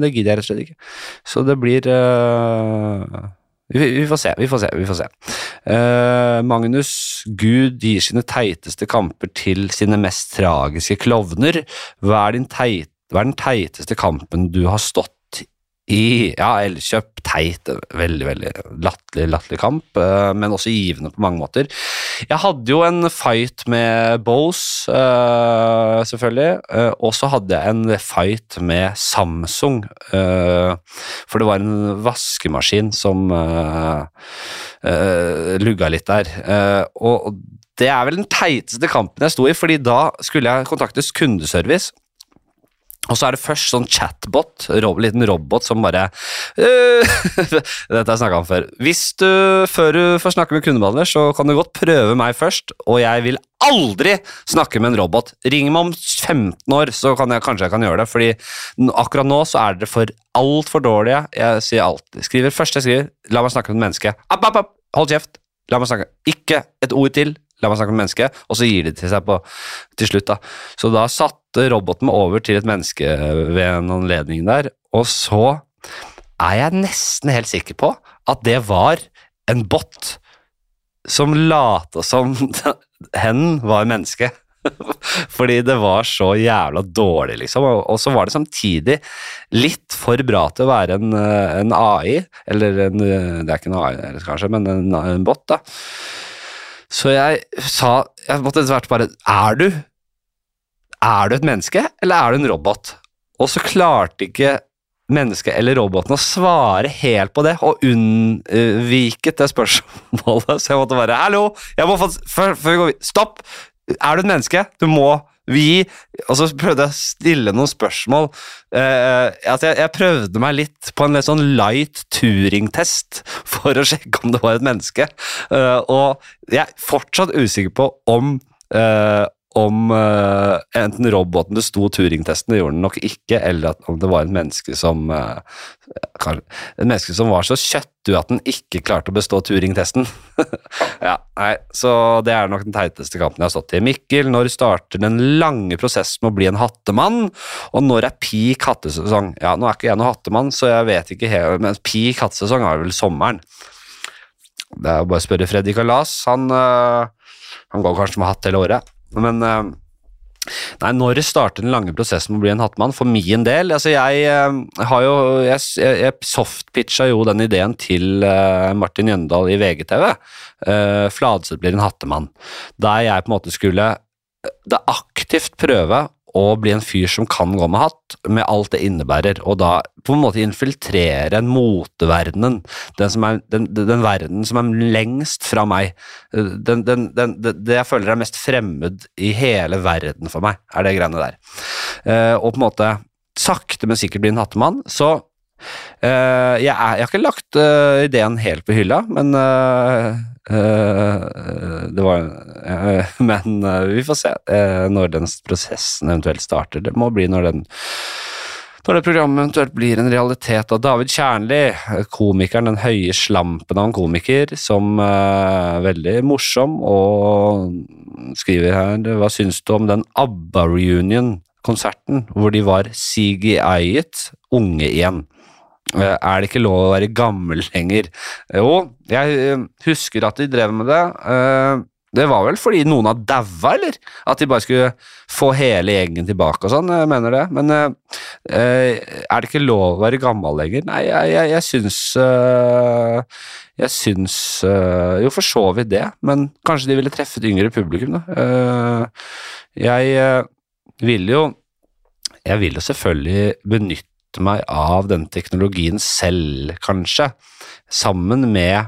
det gidder jeg rett og slett ikke. Så det blir vi, vi, får se, vi får se. vi får se. Uh, Magnus, Gud gir sine teiteste kamper til sine mest tragiske klovner. Hva er, teit, hva er den teiteste kampen du har stått i Ja, Elkjøp, teit, veldig veldig latterlig latterlig kamp, uh, men også givende på mange måter. Jeg hadde jo en fight med Bose, uh, selvfølgelig, uh, og så hadde jeg en fight med Samsung, for det var en vaskemaskin som lugga litt der. og det er vel den teiteste kampen jeg sto i, fordi da skulle jeg kontaktes kundeservice. Og så er det først sånn chatbot, rob, liten robot som bare øh, Dette har jeg snakka om før. Hvis du, før du får snakke med kundebehandler, så kan du godt prøve meg først, og jeg vil aldri snakke med en robot. Ring meg om 15 år, så kan jeg, kanskje jeg kan gjøre det, fordi akkurat nå så er dere for altfor dårlige. Jeg sier alltid Skriver Først jeg skriver, la meg snakke med et menneske. App, app, app, hold kjeft! La meg snakke. Ikke et ord til la meg snakke med mennesket, og så gir de til seg på, til slutt. da. Så da satte roboten meg over til et menneske ved en anledning der, og så er jeg nesten helt sikker på at det var en bot som lata som hen var menneske. Fordi det var så jævla dårlig, liksom. Og, så var det samtidig litt for bra til å være en, en AI, eller en, det er ikke en AI kanskje, men en, en bot, da. Så jeg sa Jeg måtte etter hvert bare Er du Er du et menneske, eller er du en robot? Og så klarte ikke mennesket eller roboten å svare helt på det, og unnviket det spørsmålet. Så jeg måtte bare Hallo! Jeg må få Stopp! Er du et menneske? Du må vi Og så prøvde jeg å stille noen spørsmål. Uh, altså jeg, jeg, prøvde meg litt på en litt sånn light touring test for å sjekke om det var et menneske. Uh, og jeg er fortsatt usikker på om uh, om uh, enten roboten besto Turing-testen, det gjorde den nok ikke, eller om det var en menneske som uh, En menneske som var så kjøttu at den ikke klarte å bestå Turing-testen. ja, nei, Så det er nok den teiteste kampen jeg har stått i. Mikkel, når starter den lange prosessen med å bli en hattemann, og når er peak hattesesong? Ja, nå er ikke jeg noen hattemann, så jeg vet ikke helt, men peak hattesesong er vel sommeren. Det er bare å spørre Fredrik og Lars. Han, uh, han går kanskje med hatt hele året. Men uh, Nei, når starter den lange prosessen med å bli en hattmann? For min del altså Jeg uh, har jo Jeg, jeg softpitcha jo den ideen til uh, Martin Jøndal i VGTV. Uh, Fladseth blir en hattemann. Der jeg på en måte skulle da aktivt prøve å bli en fyr som kan gå med hatt, med alt det innebærer, og da på en måte infiltrere en moteverdenen, den, er, den, den verden som er lengst fra meg, den, det, jeg føler er mest fremmed i hele verden for meg, er det greiene der. Eh, og på en måte sakte, men sikkert bli en hattemann, så uh, jeg, er, jeg, har ikke lagt uh, ideen helt på hylla, men det var eh, Men vi får se når den prosessen eventuelt starter. Det må bli når den når det programmet eventuelt blir en realitet Og David Kjernli, komikeren, den høye slampen av en komiker, som er veldig morsom, og skriver her Hva syns du om den ABBA-reunion-konserten, hvor de var CGI-et unge igjen? Uh, er det ikke lov å være gammel lenger? Jo, jeg uh, husker at de drev med det. Det var vel fordi noen har daua, eller? At de bare skulle få hele gjengen tilbake og sånn, jeg mener det. Men er det ikke lov å være gammel lenger? Nei, jeg, jeg, jeg syns Jeg syns Jo, for så vidt det, men kanskje de ville treffe et yngre publikum, da. jeg vil jo Jeg vil jo selvfølgelig benytte meg av den teknologien selv, kanskje, sammen med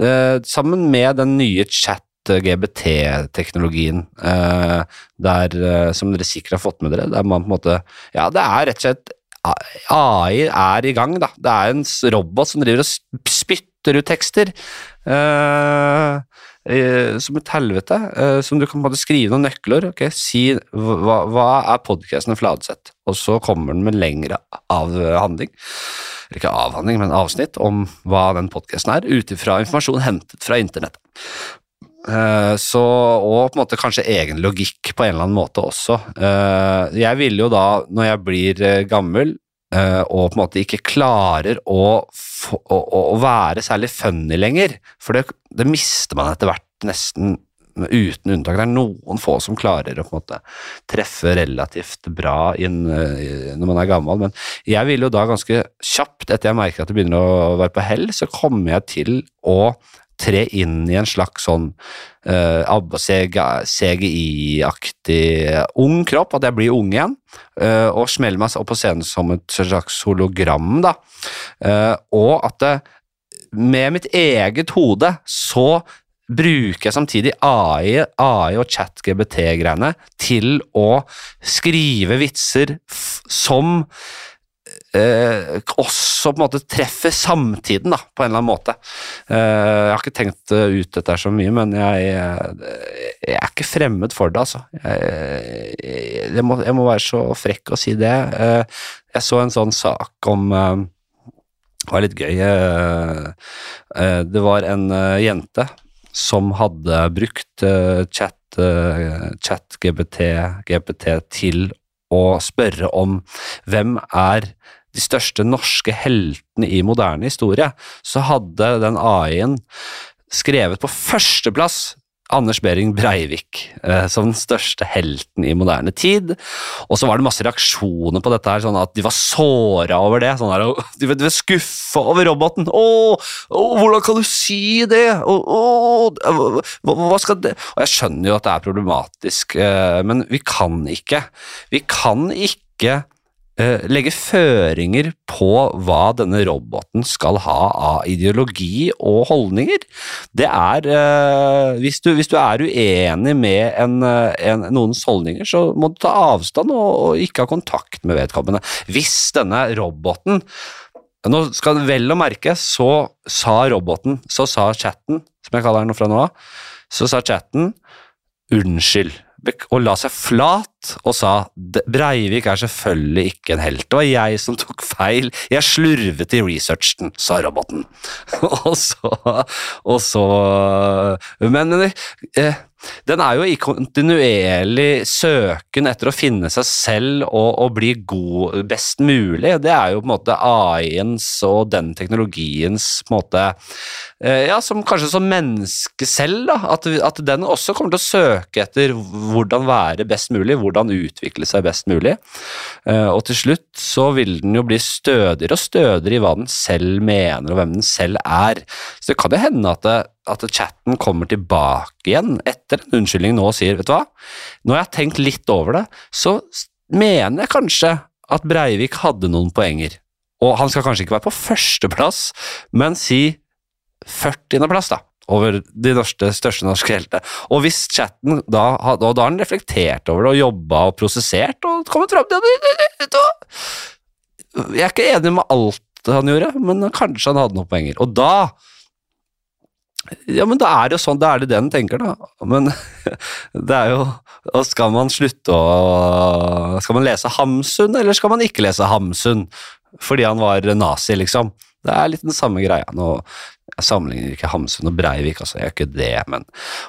eh, sammen med den nye chat-GBT-teknologien, eh, der, uh, som dere sikkert har fått med dere, der man på en måte Ja, det er rett og slett AI er i gang, da. Det er en robot som driver og spytter ut tekster. Som et helvete. som du kan på skrive noen nøkler. ok, Si hva, hva er podkasten Fladseth? Og så kommer den med lengre avhandling eller ikke avhandling, men avsnitt om hva den podkasten er, ut ifra informasjon hentet fra internett. Uh, så, og på en måte kanskje egen logikk på en eller annen måte også. Jeg vil jo da, når jeg blir gammel og på en måte ikke klarer å, å, å være særlig funny lenger, for det, det mister man etter hvert nesten uten unntak. Det er noen få som klarer å på en måte treffe relativt bra inn uh, når man er gammel, men jeg vil jo da ganske kjapt, etter jeg merker at det begynner å være på hell, så kommer jeg til å tre inn i en slags sånn uh, CGI-aktig ung kropp, at jeg blir ung igjen, uh, og smeller meg opp på scenen som et slags hologram, da. Uh, og at det, med mitt eget hode så bruker jeg samtidig AI, AI og chat-GBT-greiene til å skrive vitser som eh, også på en måte treffer samtiden, da, på en eller annen måte. Eh, jeg har ikke tenkt ut dette så mye, men jeg, jeg er ikke fremmed for det, altså. Jeg, jeg, må, jeg, må, være så frekk å si det. Eh, jeg så en sånn sak om eh, det var litt gøy. Eh, eh, det var en jente som hadde brukt chat, chat GPT, GPT til å spørre om hvem er de største norske heltene i moderne historie, så hadde den AI-en skrevet på førsteplass Anders Behring Breivik eh, som den største helten i moderne tid. Og så var det masse reaksjoner på dette, her, sånn at de var såra over det. Sånn her, de var skuffa over roboten. Å, å, hvordan kan du si det? Å, å, hva, hva, skal det Og jeg skjønner jo at det er problematisk, eh, men vi kan ikke Vi kan ikke legge føringer på hva denne roboten skal ha av ideologi og holdninger. Det er eh, Hvis du, hvis du er uenig med en, eh, en, noens holdninger, så må du ta avstand og, og ikke ha kontakt med vedkommende. Hvis denne roboten nå skal Vel å merke, så sa roboten, så sa chatten, som jeg kaller den fra nå av, så sa chatten unnskyld og la seg flat og sa Breivik er selvfølgelig ikke en helt. Det var jeg som tok feil. Jeg slurvet i researchen, sa roboten. og så, og så Men eh, den er jo i kontinuerlig søken etter å finne seg selv og, og, bli god best mulig. Det er jo på en måte AI-ens og den teknologiens på en måte eh, Ja, som kanskje som menneske selv, da. At, at, den også kommer til å søke etter hvordan være best mulig, hvordan utvikle seg best mulig. Eh, og til slutt så vil den jo bli stødigere og stødigere i hva den selv mener og hvem den selv er. Så det kan jo hende at, det, at chatten kommer tilbake igjen etter en unnskyldning nå og sier vet du hva, når jeg har tenkt litt over det, så mener jeg kanskje at Breivik hadde noen poenger. Og han skal kanskje ikke være på førsteplass, men si 40.-plass, da. Over de norske, største norske heltene. Og hvis chatten da, da har han reflektert over det og jobba og prosessert og kommet fram til det Jeg er ikke enig med alt han gjorde, men kanskje han hadde noen poenger. Og da ja, men da er det jo sånn, da er det det den tenker, da. Men det er jo og Skal man slutte å Skal man lese Hamsun, eller skal man ikke lese Hamsun? Fordi han var nazi, liksom. Det er litt den samme greia. Nå jeg sammenligner ikke Hamsun og Breivik, altså, jeg gjør ikke det, men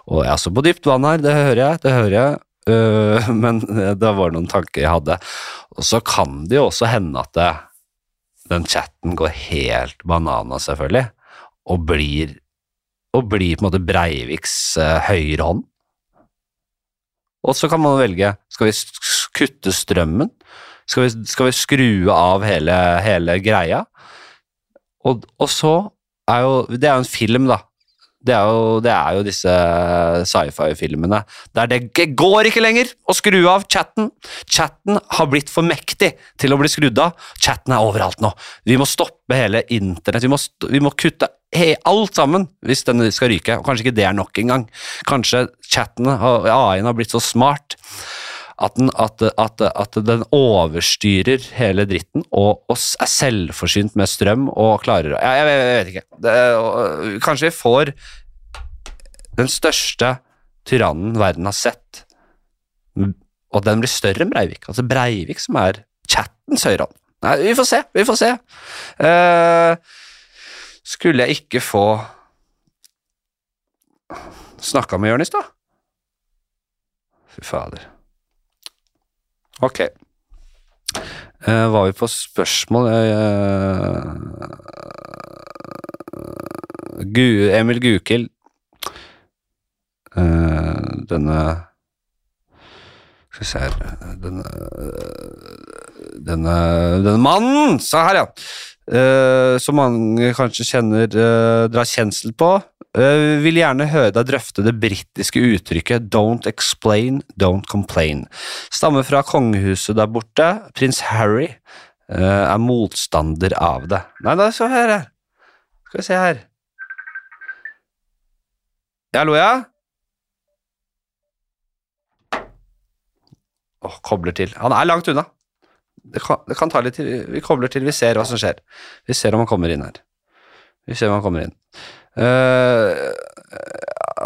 Og jeg er så på dypt vann her, det hører jeg, det hører jeg. Uh, men det var noen tanker jeg hadde. Og så kan det jo også hende at det, den chatten går helt banana, selvfølgelig, og blir og blir på en måte Breiviks uh, høyre hånd. Og så kan man velge skal vi kutte strømmen, skal vi, skal vi skru av hele, hele greia. Og, og så er jo Det er jo en film, da. Det er jo, det er jo disse sci-fi-filmene der det går ikke lenger å skru av chatten. Chatten har blitt for mektig til å bli skrudd av. Chatten er overalt nå. Vi må stoppe hele internett. Vi må, vi må kutte Hey, alt sammen hvis den skal ryke. Og kanskje ikke det er nok engang. Kanskje chatten, og AI-en, har blitt så smart at den, at, at, at den overstyrer hele dritten og, og er selvforsynt med strøm og klarer jeg, jeg, jeg vet ikke. Det, og, kanskje vi får den største tyrannen verden har sett, og den blir større enn Breivik. Altså Breivik som er chattens høyrehånd. Nei, vi får se, vi får se. Uh, skulle jeg ikke få snakka med Jonis, da? Fy fader. Ok. Uh, var vi på spørsmål uh, Gu, Emil Gukild uh, Denne Skal vi se her Denne Denne, denne mannen! Se her, ja. Eh, som mange kanskje kjenner uh, drar kjensel på. Uh, vil gjerne høre deg drøfte det britiske uttrykket 'don't explain, don't complain'. Stammer fra kongehuset der borte. Prins Harry uh, er motstander av det. Nei, da så her, her. Skal vi se her. Hallo, ja? Åh, kobler til. Han er langt unna. Det kan, det kan ta litt tid. Vi kobler til, vi ser hva som skjer. Vi ser om han kommer inn her. Vi ser om han kommer inn. Uh,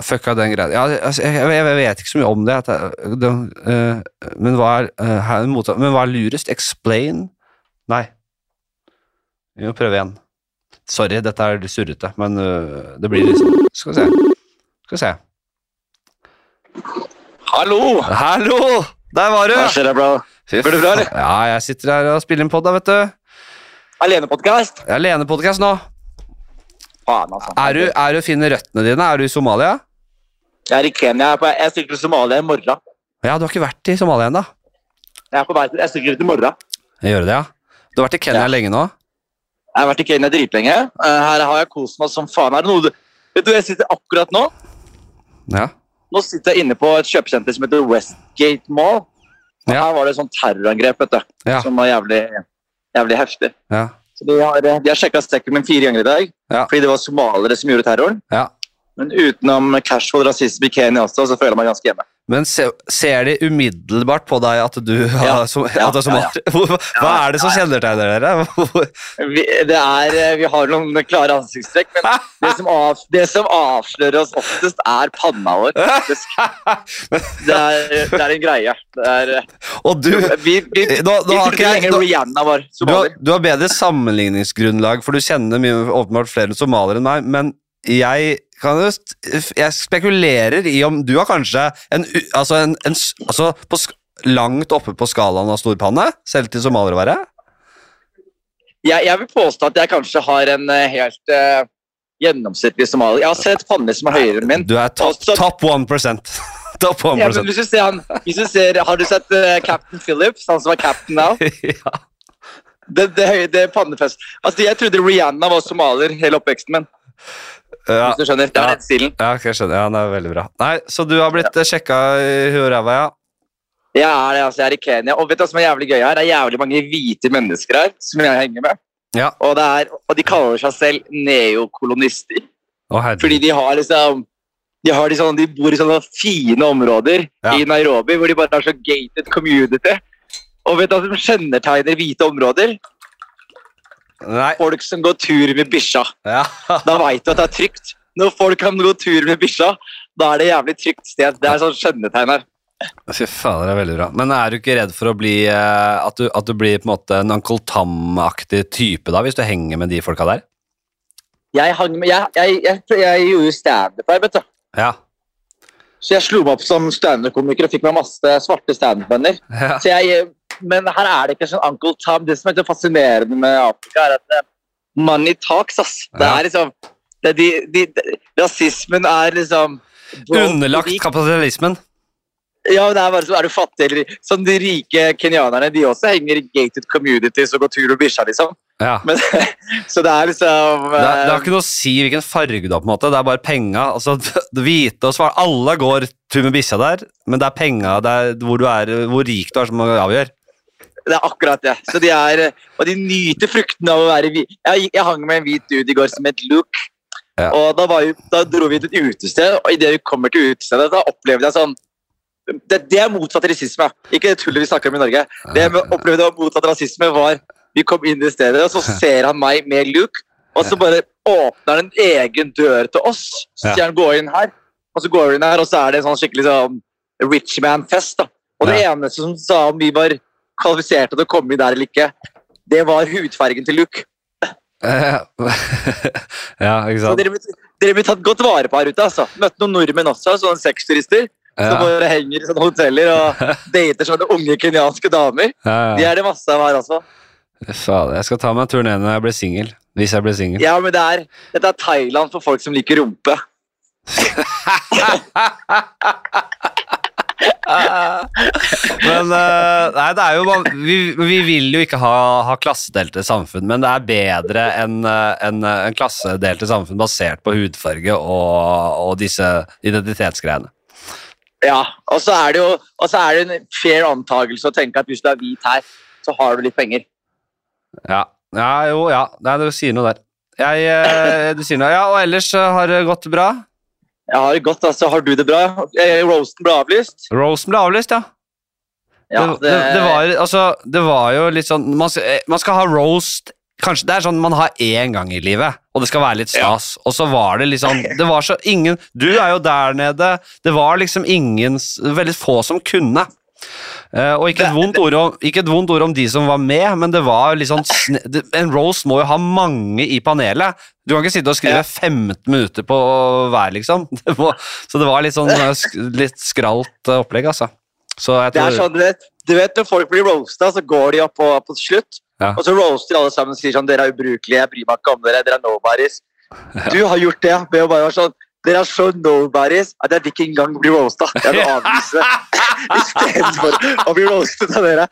fucka den greia. Ja, altså, jeg, jeg, jeg vet ikke så mye om det. Jeg, det uh, men, hva er, uh, her, mot, men hva er lurest? Explain? Nei. Vi må prøve igjen. Sorry, dette er litt surrete, men uh, det blir liksom Skal vi se. Skal vi se. Hallo! Hallo! Der var du! Hva skjer bro? Går det bra, eller? Ja, jeg sitter her og spiller en pod, da, vet du. Alenepodkast? Alenepodkast nå. Faen, altså. Er du, er du finner røttene dine? Er du i Somalia? Jeg er i Kenya. Jeg, er stikker til Somalia i morgen. Ja, du har ikke vært i Somalia ennå? Jeg er på vei til, jeg stikker ut i morgen. Jeg gjør det, ja. Du har vært i Kenya Ja. lenge nå? Jeg har vært i Kenya dritlenge. Eh, her har jeg kost meg som faen. Er det noe du Vet du hvor jeg sitter akkurat nå? Ja. Nå sitter jeg inne på et kjøpesenter som heter Westgate Mall. Ja. Her var det sånn terrorangrep, vet du. Ja. Som var jævlig, jævlig heftig. Ja. Så de har, de har sjekka stekken min fire ganger i dag, fordi det var somaliere som gjorde terroren. ja. Men utenom casual rasisme i Kenya også, så føler jeg meg ganske hjemme. Men se, ser de umiddelbart på deg at du, Ja. som, Ja, at ja. Hva er det som kjennetegner dere? Vi, det er, eh, vi har noen klare ansiktstrekk, men det som, av, det som avslører oss oftest, er panna vår. Det det er en greie. Det er, eh, Og du, vi vi, vi nå, nå har trodde ikke jeg, lenge nå, Rihanna var du, har, du har bedre sammenligningsgrunnlag, for du kjenner mye, åpenbart flere somaliere enn meg, men jeg kan jo jeg spekulerer i om du har kanskje en, altså en, en altså på, langt oppe på skalaen av storpanne, selv til somalier å være? Jeg, jeg vil påstå at jeg kanskje har en eh, helt uh, gjennomsnittlig somalier. Jeg har sett panner som er høyere enn min. Du er top, top 1 Da på Ja, men hvis du ser hvis du ser, Har du sett uh, Captain Phillips, han som er captain now? ja. Det, det, det pannefest. Altså, Jeg trodde Rihanna var somalier hele oppveksten min. Ja, hvis du skjønner. Det Ja. er den stilen. ja, ok, jeg skjønner. Ja, det er veldig bra. Nei, Så du har blitt ja. sjekka i huet og ræva, ja? Jeg er det, altså. Jeg er i Kenya. Og vet du hva som er jævlig gøy her? Det er jævlig mange hvite mennesker her som jeg henger med. Ja. Og, det er, og de kaller seg selv neokolonister. Å. Fordi de har liksom de, har de, sånne, de bor i sånne fine områder Ja. i Nairobi hvor de bare har så gated community. Og vet du hva som kjennetegner hvite områder? Nei. Folk som går tur med bikkja. Ja. Da veit du at det er trygt. Når folk kan gå tur med bikkja, da er det jævlig trygt sted. Det er sånn skjønnetegn her. Fy faen, det er veldig bra. Men er du ikke redd for å bli eh, At du, at du blir på en måte en Uncle Tam-aktig type da, hvis du henger med de folka der? Jeg, hang med, jeg, jeg, jeg, jeg gjorde jo standup her, vet du. Ja. Så jeg slo meg opp som standup-komiker og fikk meg masse svarte standup-venner. ja. Så jeg, men her er det ikke sånn Uncle Tom. Det som er så fascinerende med Afrika, er at eh, money talks, ass. Det er liksom det er de, de, de, Rasismen er liksom Underlagt kapitalismen. Ja, det er bare sånn, er du fattig eller Sånn de rike kenyanerne, de også henger i gated communities og går tur og bikkja, liksom. Ja. Men, så det er liksom Det, er- det har eh, ikke noe å si hvilken farge du har, på en måte. Det er bare penga. Altså, hvite og svarte Alle går tur med bikkja der, men det er penga det er hvor, er, hvor rik du er, som avgjør. Det er akkurat det. Så de er, og de nyter fruktene av å være hvit. Jeg, jeg hang med en hvit dude i går som het Luke. Ja. Og da, var jo, da dro vi til et utested, og idet vi kommer til utestedet, da opplevde jeg sånn Det, det er motsatt rasisme. Ikke det tullet vi snakker om i Norge. Det jeg opplevde var motsatt rasisme, var Vi kom inn i stedet, og så ser han meg med Luke, og så bare åpner han en egen dør til oss. Så sier han 'gå inn her', og så går vi inn her, og så er det en sånn skikkelig sånn rich man-fest. da. Og det eneste som sa om vi var kvalifiserte til å komme inn der eller ikke, det var hudfargen til Luke. Ja, ikke Så sant? dere, blir- dere blir tatt godt vare på her ute. altså. Møtte noen nordmenn også, sånne sexturister. Som bare henger i sånne hoteller og dater sånne unge kenyanske damer. ja, De er det masse av her, altså. Fader, jeg skal ta meg en tur ned når jeg blir singel. Hvis jeg blir singel. Ja, men det er, Dette er Thailand for folk som liker rumpe. Men eh, nei, det er jo vi, vi vil jo ikke ha, ha klassedelte samfunn, men det er bedre enn eh, en, en klassedelte samfunn basert på hudfarge og, og disse identitetsgreiene. Ja, og så er det jo og så er det en fair antakelse å tenke at hvis du er hvit her, så har du litt penger. Ja, ja jo, ja. Nei, du sier noe der. Jeg, eh, du sier noe. Ja, og ellers eh, har det gått bra? Jeg har det godt, altså. Har du det bra? Eh, Roasten ble avlyst. Roasten ble avlyst, ja. Ja, det, det, det, var, altså, det var jo litt sånn man eh, man skal ha roast Kanskje det er sånn man har én gang i livet, og det skal være litt stas. Og så var det sånn Det var så ingen Du er jo der nede. Det var liksom ingen Veldig få som kunne. Eh, og ikke et, vondt ord om, ikke et vondt ord om de som var med, men det var sånn En roast må jo ha mange i panelet. Du kan ikke sitte og skrive 15 minutter på hver, liksom. Det må, så det var litt sånn eh, litt skralt eh, opplegg, altså. Så jeg Det er sånn, du vet, du vet Når folk blir roasta, så går de opp på, på slutt, Ja. og så roaster alle sammen og sier sånn Dere er ubrukelige, jeg bryr meg ikke om dere, dere er nobodies. Du har gjort det ved å bare være sånn Dere er så nobodies at jeg vil ikke engang bli roasta. Jeg vil avvise det istedenfor å bli roastet av dere.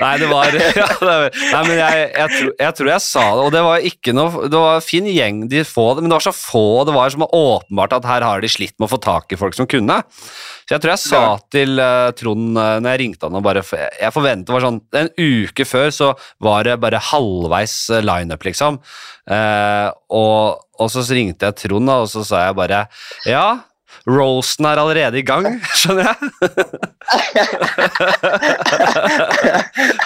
Nei, det var ja, det Nei, men jeg, jeg, tror, jeg tror jeg sa det, og det var ikke noe Det var fin gjeng, de få, men det var så få, det var som åpenbart at her har de slitt med å få tak i folk som kunne. Så jeg tror jeg sa til uh, Trond uh, når jeg ringte han og bare Jeg forventet det var sånn En uke før så var det bare halvveis uh, lineup, liksom. Uh, og, og så ringte jeg Trond, og så sa jeg bare Ja, roasten er allerede i gang, skjønner jeg.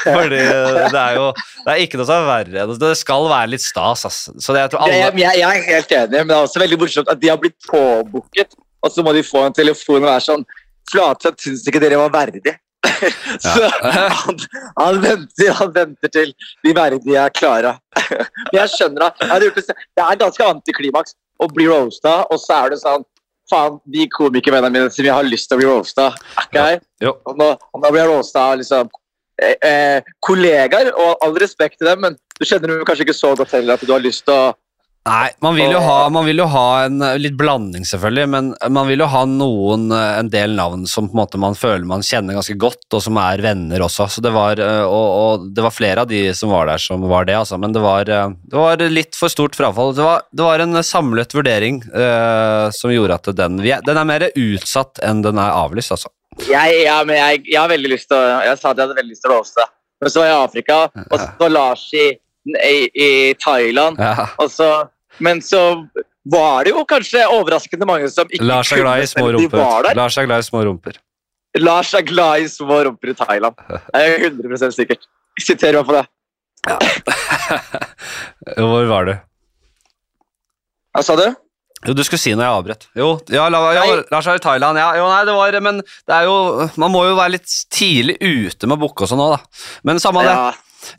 Fordi det er jo Det er ikke noe som er verre. Det skal være litt stas, altså. Så det, jeg alle jeg, jeg er helt enig, men det er også veldig morsomt at de har blitt påbooket, og så må de få en telefon og være sånn Flatseth syns ikke dere var verdige. så han, han, venter, han venter til de verdige er klare. men jeg skjønner det. Det er ganske antiklimaks å bli roasta, og så er det sånn Faen, de komikervennene mine som jeg har lyst til å bli roasta, Okay? her. Og nå, og nå blir jeg roasta av liksom, eh, eh, kollegaer, og all respekt til dem, men du kjenner dem kanskje ikke så godt heller at du har lyst til å Nei, man vil jo ha, man vil jo ha en eh, litt blanding, selvfølgelig, men man vil jo ha noen, eh, en del navn som på en måte man føler man kjenner ganske godt, og som er venner også. Så det var, eh, og, og det var flere av de som var der, som var det, altså. Men det var, det var litt for stort frafall. Det var, det var en samlet vurdering uh, som gjorde at den Den er mer utsatt enn den er avlyst, altså. Jeg, ja, men jeg, jeg har veldig lyst til å Jeg sa at jeg hadde veldig lyst til å hoste. Men så var jeg i Afrika, og så var Lars i, i, i Thailand. Ja. Og så, men så var det jo kanskje overraskende mange som ikke Lars er glad i små rumper. Lars er glad i små rumper. Lars er glad i små rumper i Thailand. Det er 100 sikkert. Jeg siterer meg på det. Hvor var du? Hva sa du? Jo, du skulle si noe jeg avbrøt. Jo, ja, la, ja, Lars er i Thailand. Ja, jo, nei, det var Men det er jo Man må jo være litt tidlig ute med å booke og sånn òg, da. Men samme det. Ja,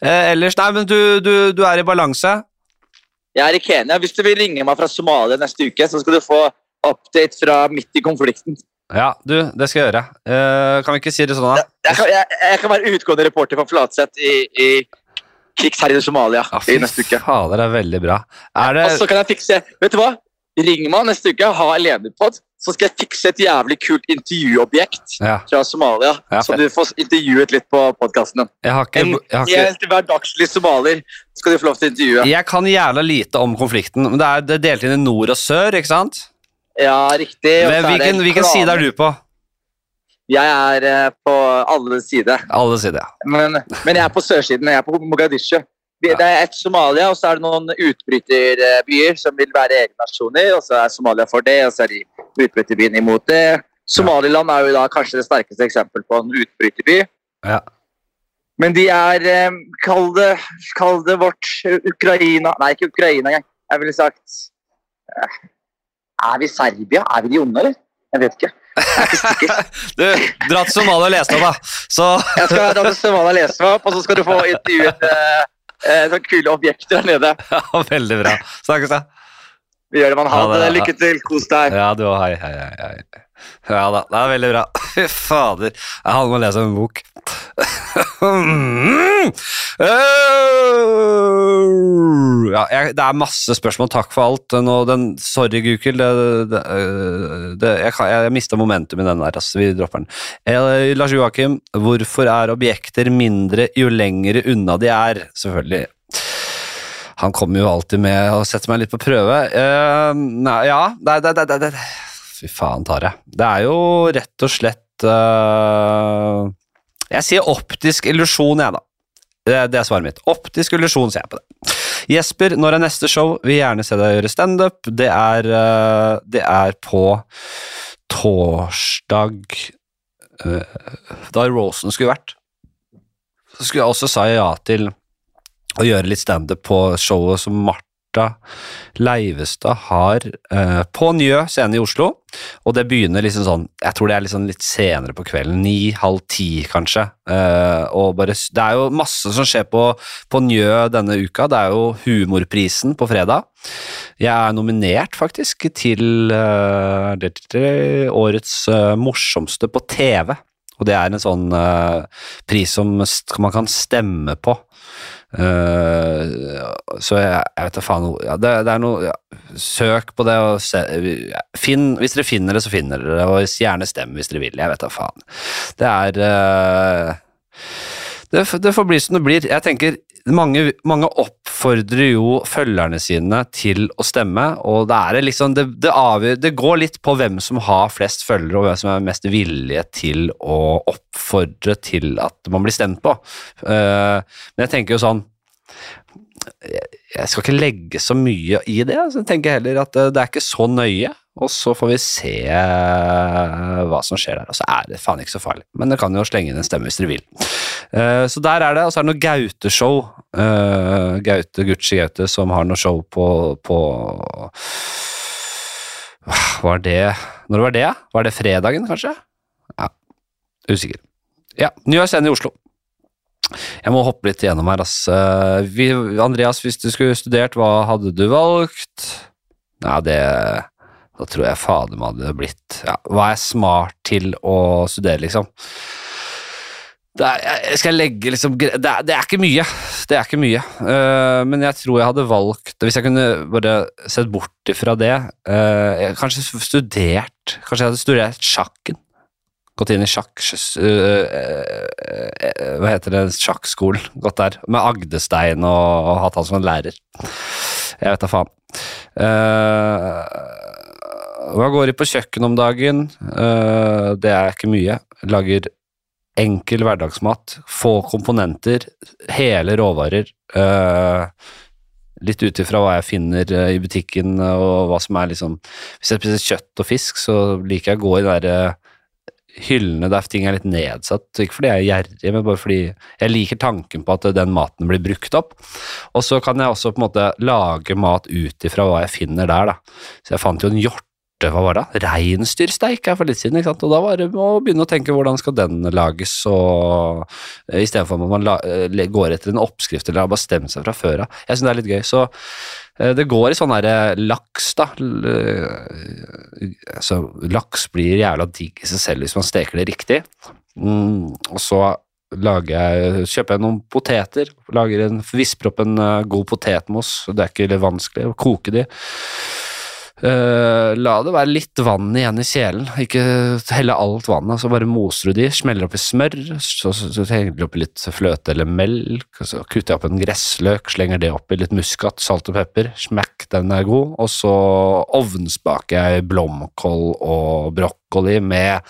Eh, ellers, nei, men du, du, du er i balanse. Jeg er i Kenya. Hvis du vil ringe meg fra Somalia neste uke, så skal du få update fra midt i konflikten. Ja, du, det skal jeg gjøre. Uh, kan vi ikke si det sånn, da? Jeg kan, jeg, jeg kan være utgående reporter for Flatseth i, i krigsherjede Somalia Ja, i neste uke. fader, det er veldig bra. Er det Og så kan jeg fikse Vet du hva? Ring meg neste uke, ha elevpod, så skal jeg fikse et jævlig kult intervjuobjekt Ja, fra Somalia. Ja, så du får intervjuet litt på podkasten din. En ikke helt hverdagslig somalier skal du få lov til å intervjue. Jeg kan jævla lite om konflikten, men det er, det er delt inn i nord og sør, ikke sant? Ja, riktig. Men hvilken, hvilken side er du på? Jeg er eh, på alle sider. Alle sider, ja. Men, men jeg er på sørsiden. Jeg er på Mogadishu. Det er et Somalia, og så er det noen utbryterbyer som vil være egne nasjoner. og Så er Somalia for det, og så er de utbryterbyene imot det. Somaliland er jo da kanskje det sterkeste eksempel på en utbryterby. Ja. Men de er eh, Kall det, kall det vårt Ukraina Nei, ikke Ukraina engang. Jeg ville sagt eh, Er vi Serbia? Er vi de onde, eller? Jeg vet ikke. Jeg er. Du, dra til Somalia og les deg, da. Så Jeg skal dra til Somalia og lese meg opp, og så skal du få intervjuet eh, eh, sånne kule objekter der nede. ja, Veldig bra. Snakkes, da. Vi gjør det, man. Ha det. Lykke til. Kos deg. Ja, du òg. Hei, hei, hei, hei. Ja da, det er veldig bra. Fy fader. Jeg hadde med å lese en bok. Ja, jeg, det er masse spørsmål. Takk for alt. Nå, den, sorry, Gukild. Det, jeg jeg mista momentum i den der. Altså, vi dropper den. Eh, Lars Joakim, hvorfor er objekter mindre jo lengre unna de er? Selvfølgelig. Han kommer jo alltid med og setter meg litt på prøve. Eh, nei, ja, det, det, det, det. Fy faen, Tare. Det er jo rett og slett uh, Jeg sier optisk illusjon, jeg, da. Det, det er svaret mitt. Optisk illusjon, sier jeg på det. Jesper, når er neste show? Vil gjerne se deg gjøre standup. Det, eh, det er på torsdag uh, Da Rosen skulle vært. Så skulle jeg også sa ja til å gjøre litt standup på showet som Martha Leivestad har eh, på Njø scene i Oslo. Og det begynner liksom sånn Jeg tror det er liksom litt senere på kvelden. Ni, halv ti, kanskje. Eh, og bare, det er jo masse som skjer på, på Njø denne uka. Det er jo Humorprisen på fredag. Jeg er nominert, faktisk, til eh, det- det- årets eh, morsomste på TV. Og det er en sånn eh, pris som man kan stemme på. Eh, så jeg, jeg vet da faen ja, det, det er noe ja, Søk på det og se, finn, Hvis dere finner det, så finner dere det, og gjerne stem hvis dere vil. Jeg vet da faen. Det er uh, det, det får bli som det blir. Jeg tenker mange, mange oppfordrer jo følgerne sine til å stemme, og det, liksom, det, det, avgjør, det går litt på hvem som har flest følgere, og hvem som er mest villige til å oppfordre til at man blir stemt på. Uh, men jeg tenker jo sånn jeg skal ikke legge så mye i det. Så jeg tenker heller at det, det er ikke så nøye, og så får vi se eh, hva som skjer der. Og så er det faen ikke så farlig, men dere kan jo slenge inn en stemme hvis dere vil. Eh, så der er det, og så er det noe Gaute-show. Eh, Gaute, Gucci Gaute, som har noe show på, på Var det Når var det? Var det fredagen, kanskje? Ja, usikker. Ja, Ny scene i Oslo. Jeg må hoppe litt igjennom her, ass. Eh, Vi, Andreas, hvis du skulle studert, hva hadde du valgt? Nei, det Da tror jeg fader meg hadde blitt ja, Hva er smart til å studere, liksom? det er, jeg legge liksom det er, det er ikke mye. Det er ikke mye. Uh, men jeg tror jeg hadde valgt Hvis jeg kunne bare sett bort ifra det uh, Kanskje studert Kanskje jeg hadde studert sjakken. Gått inn i sjakk... sj- eh, eh, hva heter det? Sjakkskolen. Gått der. Med Agdestein og, og hatt han som en lærer. Jeg vet da faen. Eh, hva går i på kjøkken om dagen? Eh, det er ikke mye. Lager enkel hverdagsmat. Få komponenter. Hele råvarer. eh, litt ut ifra hva jeg finner eh, i butikken og hva som er liksom Hvis jeg spiser kjøtt og fisk, så liker jeg å gå i den derre eh, hyllene der ting er litt nedsatt. Ikke fordi jeg er gjerrig, men bare fordi jeg liker tanken på at den maten blir brukt opp. Og så kan jeg også på en måte lage mat ut ifra hva jeg finner der, da. Så jeg fant jo en hjorte, hva var det? Reinsdyrsteik for litt siden, ikke sant. Og da var det å begynne å tenke hvordan skal den lages, og eh, istedenfor at man eh, går etter en oppskrift eller har bestemt seg fra før av. Jeg syns det er litt gøy. Så eh, det går i sånn derre laks, da. Eh, Altså, laks blir jævla digg i seg selv hvis man steker det riktig. Mm, og så jeg, kjøper jeg noen poteter, lager en, visper opp en eh, god potetmos, det er ikke vanskelig, å koke de. Eh, la det være litt vann igjen i kjelen, ikke helle alt vannet, så bare moser du de, smeller oppi smør, så, så, så henger du oppi litt fløte eller melk, så kutter jeg opp en gressløk, slenger det oppi litt muskat, salt og pepper, smack, den er god, og så ovnsbaker jeg blomkål og brokkoli med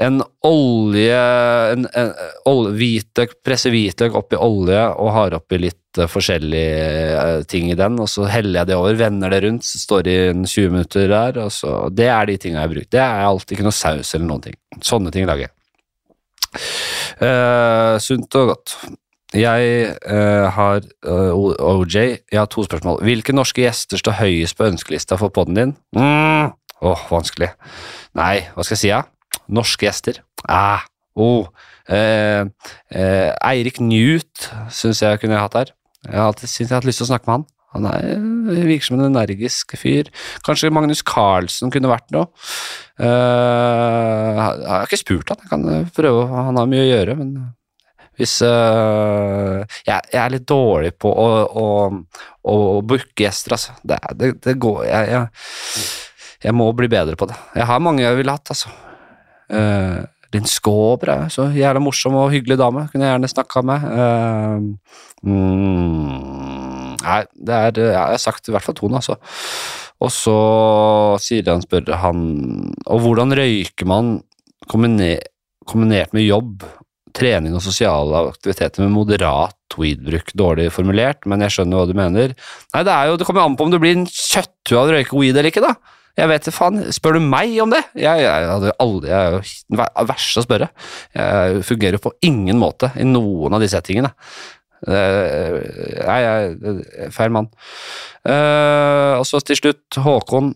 en olje, en, en olje hvitløk, presser hvitløk oppi olje og har oppi litt eh, forskjellige eh, ting i den, og så heller jeg det over, vender det rundt, så står det i 20 minutter der, og så, det er de tingene jeg bruker. Det er alltid ikke noe saus eller noen ting. Sånne ting lager jeg. Uh, sunt og godt. Jeg uh, har uh, OJ, jeg har to spørsmål. Hvilke norske gjester står høyest på ønskelista for podden din? Mm. oh, vanskelig. Nei, hva skal jeg si, da? Norske gjester? Ah, oh. eh, eh, Eirik Newt syns jeg kunne hatt her. Jeg har alltid jeg har hatt lyst til å snakke med han. Han er, virker som en energisk fyr. Kanskje Magnus Carlsen kunne vært noe. Uh, jeg har ikke spurt han, jeg kan eh, prøve, han har mye å gjøre, men hvis uh, jeg, jeg er litt dårlig på å, å, å booke gjester, altså. Det, det, det går jeg, jeg, jeg må bli bedre på det. Jeg har mange jeg ville hatt, altså. Uh, Linn Skåber er så jævla morsom og hyggelig dame. Kunne jeg gjerne snakka med. Uh, mm, nei, det er Jeg har sagt i hvert fall to altså. Og så sier han, spør han Og hvordan røyker man kombiner, kombinert med jobb, trening og sosiale aktiviteter med moderat weed-bruk? Dårlig formulert, men jeg skjønner hva du mener. Nei, det er jo, det kommer an på om du blir en kjøtthue av å røyke weed eller ikke, da. Jeg vet faen. Spør du meg om det? Jeg, jeg hadde aldri Jeg er jo den verste å spørre. Jeg fungerer på ingen måte i noen av de settingene. Nei, jeg er feil mann. Eh, og så til slutt, Håkon.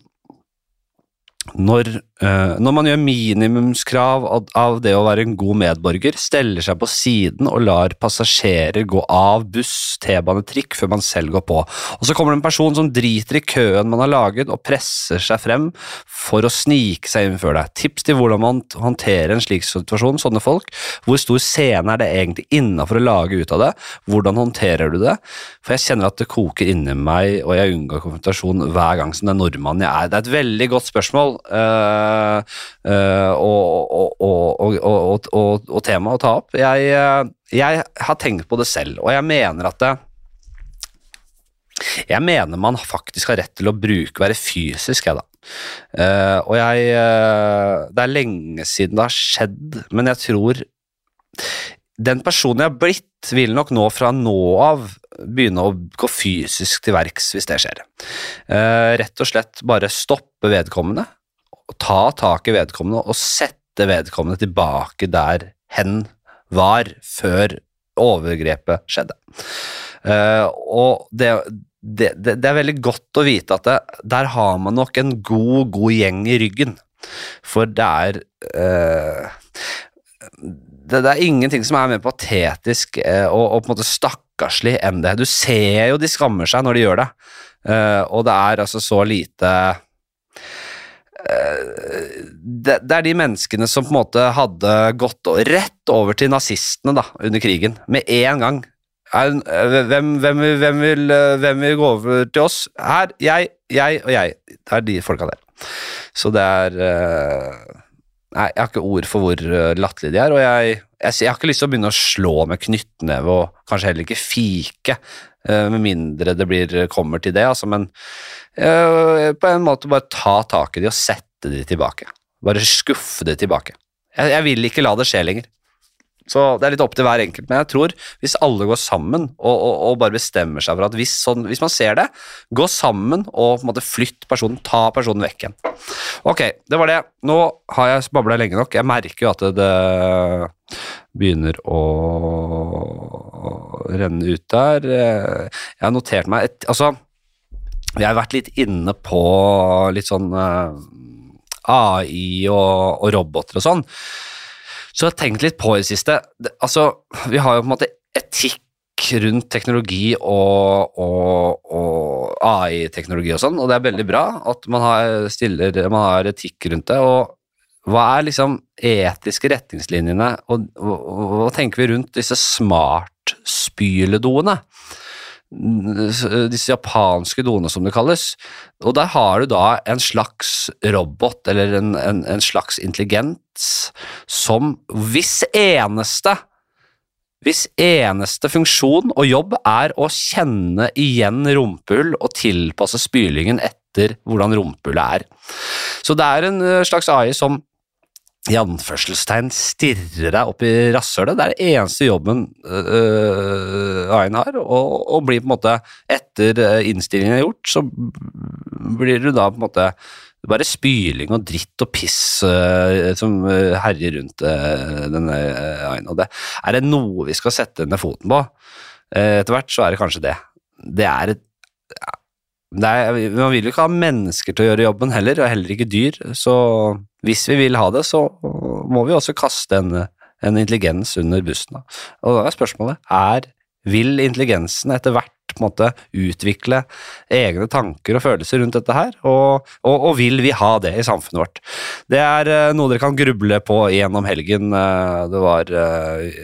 Når, når man gjør minimumskrav av, det å være en god medborger, steller seg på siden og lar passasjerer gå av buss, T-bane, trikk før man selv går på. Og så kommer det en person som driter i køen man har laget og presser seg frem for å snike seg inn før deg. Tips til hvordan man håndterer en slik situasjon, sånne folk. Hvor stor scene er det egentlig innafor å lage ut av det? Hvordan håndterer du det? For jeg kjenner at det koker inni meg, og jeg unngår konfrontasjon hver gang som den nordmannen jeg er. Det er et veldig godt spørsmål eh, eh, og, og, og, tema å ta opp. Jeg, eh, jeg har tenkt på det selv, og jeg mener at det jeg mener man faktisk har rett til å bruke, være fysisk, jeg da. Uh, og jeg uh, Det er lenge siden det har skjedd, men jeg tror den personen jeg har blitt, vil nok nå fra nå av begynne å gå fysisk til verks hvis det skjer. Uh, rett og slett bare stoppe vedkommende, ta tak i vedkommende og sette vedkommende tilbake der hen var før overgrepet skjedde. Uh, og det, det, det, er veldig godt å vite at det, der har man nok en god, god gjeng i ryggen. For det er uh, det, er ingenting som er mer patetisk uh, og, og på en måte stakkarslig enn det. Du ser jo de skammer seg når de gjør det, og det er altså så lite det, det er de menneskene som på en måte hadde gått rett over til nazistene da, under krigen, med en gang. Er, hvem, hvem, hvem, vil, eh, hvem vil gå over til oss? Her, jeg, jeg og jeg. Det er de folka der. Så det er eh, Nei, jeg har ikke ord for hvor eh, latterlige de er, og jeg, jeg, jeg har ikke lyst til å begynne å slå med knyttneve og kanskje heller ikke fike, eh, med mindre det blir, kommer til det, altså, men eh, på en måte bare ta tak i de og sette de tilbake. Bare skuffe de tilbake. Jeg, jeg vil ikke la det skje lenger. Så det er litt opp til hver enkelt, men jeg tror hvis alle går sammen og, og, og bare bestemmer seg for at hvis, sånn, hvis man ser det, gå sammen og på en måte flytt personen, ta personen vekk igjen. Ok, det var det. Nå har jeg babla lenge nok. Jeg merker jo at det, det begynner å renne ut der. Jeg har notert meg et Altså, jeg har vært litt inne på litt sånn eh, AI og, og roboter og sånn. Så jeg har tenkt litt på i det siste. Altså, vi har jo på en måte etikk rundt teknologi og, og, og AI-teknologi og sånn, og det er veldig bra at man har, stiller, man har etikk rundt det. og hva er liksom etiske retningslinjene, og, hva tenker vi rundt disse smart-spyledoene? Disse japanske doene, som det kalles. Og der har du da en slags robot, eller en, en, en slags intelligens, som hvis eneste hvis eneste funksjon og jobb er å kjenne igjen rumpehull og tilpasse spylingen etter hvordan rumpehullet er. Så det er en slags AI som i anførselstegn stirrer deg opp i rasshølet. Det er den eneste jobben øh, AI-en har, og, og blir på en måte Etter øh, innstillingen er gjort, så blir du da på en måte bare spyling og dritt og piss øh, som herjer rundt øh, denne AI-en. Og det, er det noe vi skal sette ned foten på øh, etter hvert, så er det kanskje det. Det er et det er, Man vil jo ikke ha mennesker til å gjøre jobben heller, og heller ikke dyr. Så hvis vi vil ha det, så må vi også kaste en, en intelligens under bussen. Og da er spørsmålet er vil intelligensen etter hvert en måte utvikle egne tanker og følelser rundt dette her, og, og, og vil vi ha det i samfunnet vårt? Det er eh, noe dere kan gruble på gjennom helgen. Eh, Det var eh,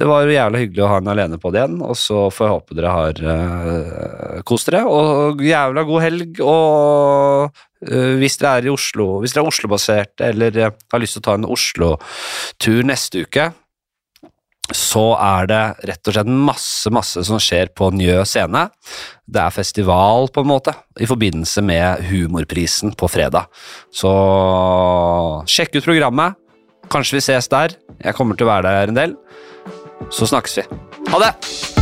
det var jo jævla hyggelig å ha henne alene på det igjen, og så får jeg håpe dere har uh, kost dere. Og jævla god helg, og hvis dere er i Oslo, hvis dere er Oslo-basert eller uh, har lyst til å ta en Oslo-tur neste uke, så er det rett og slett masse, masse som skjer på Njø scene. Det er festival, på en måte, i forbindelse med Humorprisen på fredag. Så sjekk ut programmet. Kanskje vi ses der. Jeg kommer til å være der en del. Så snakkes vi. Ha det!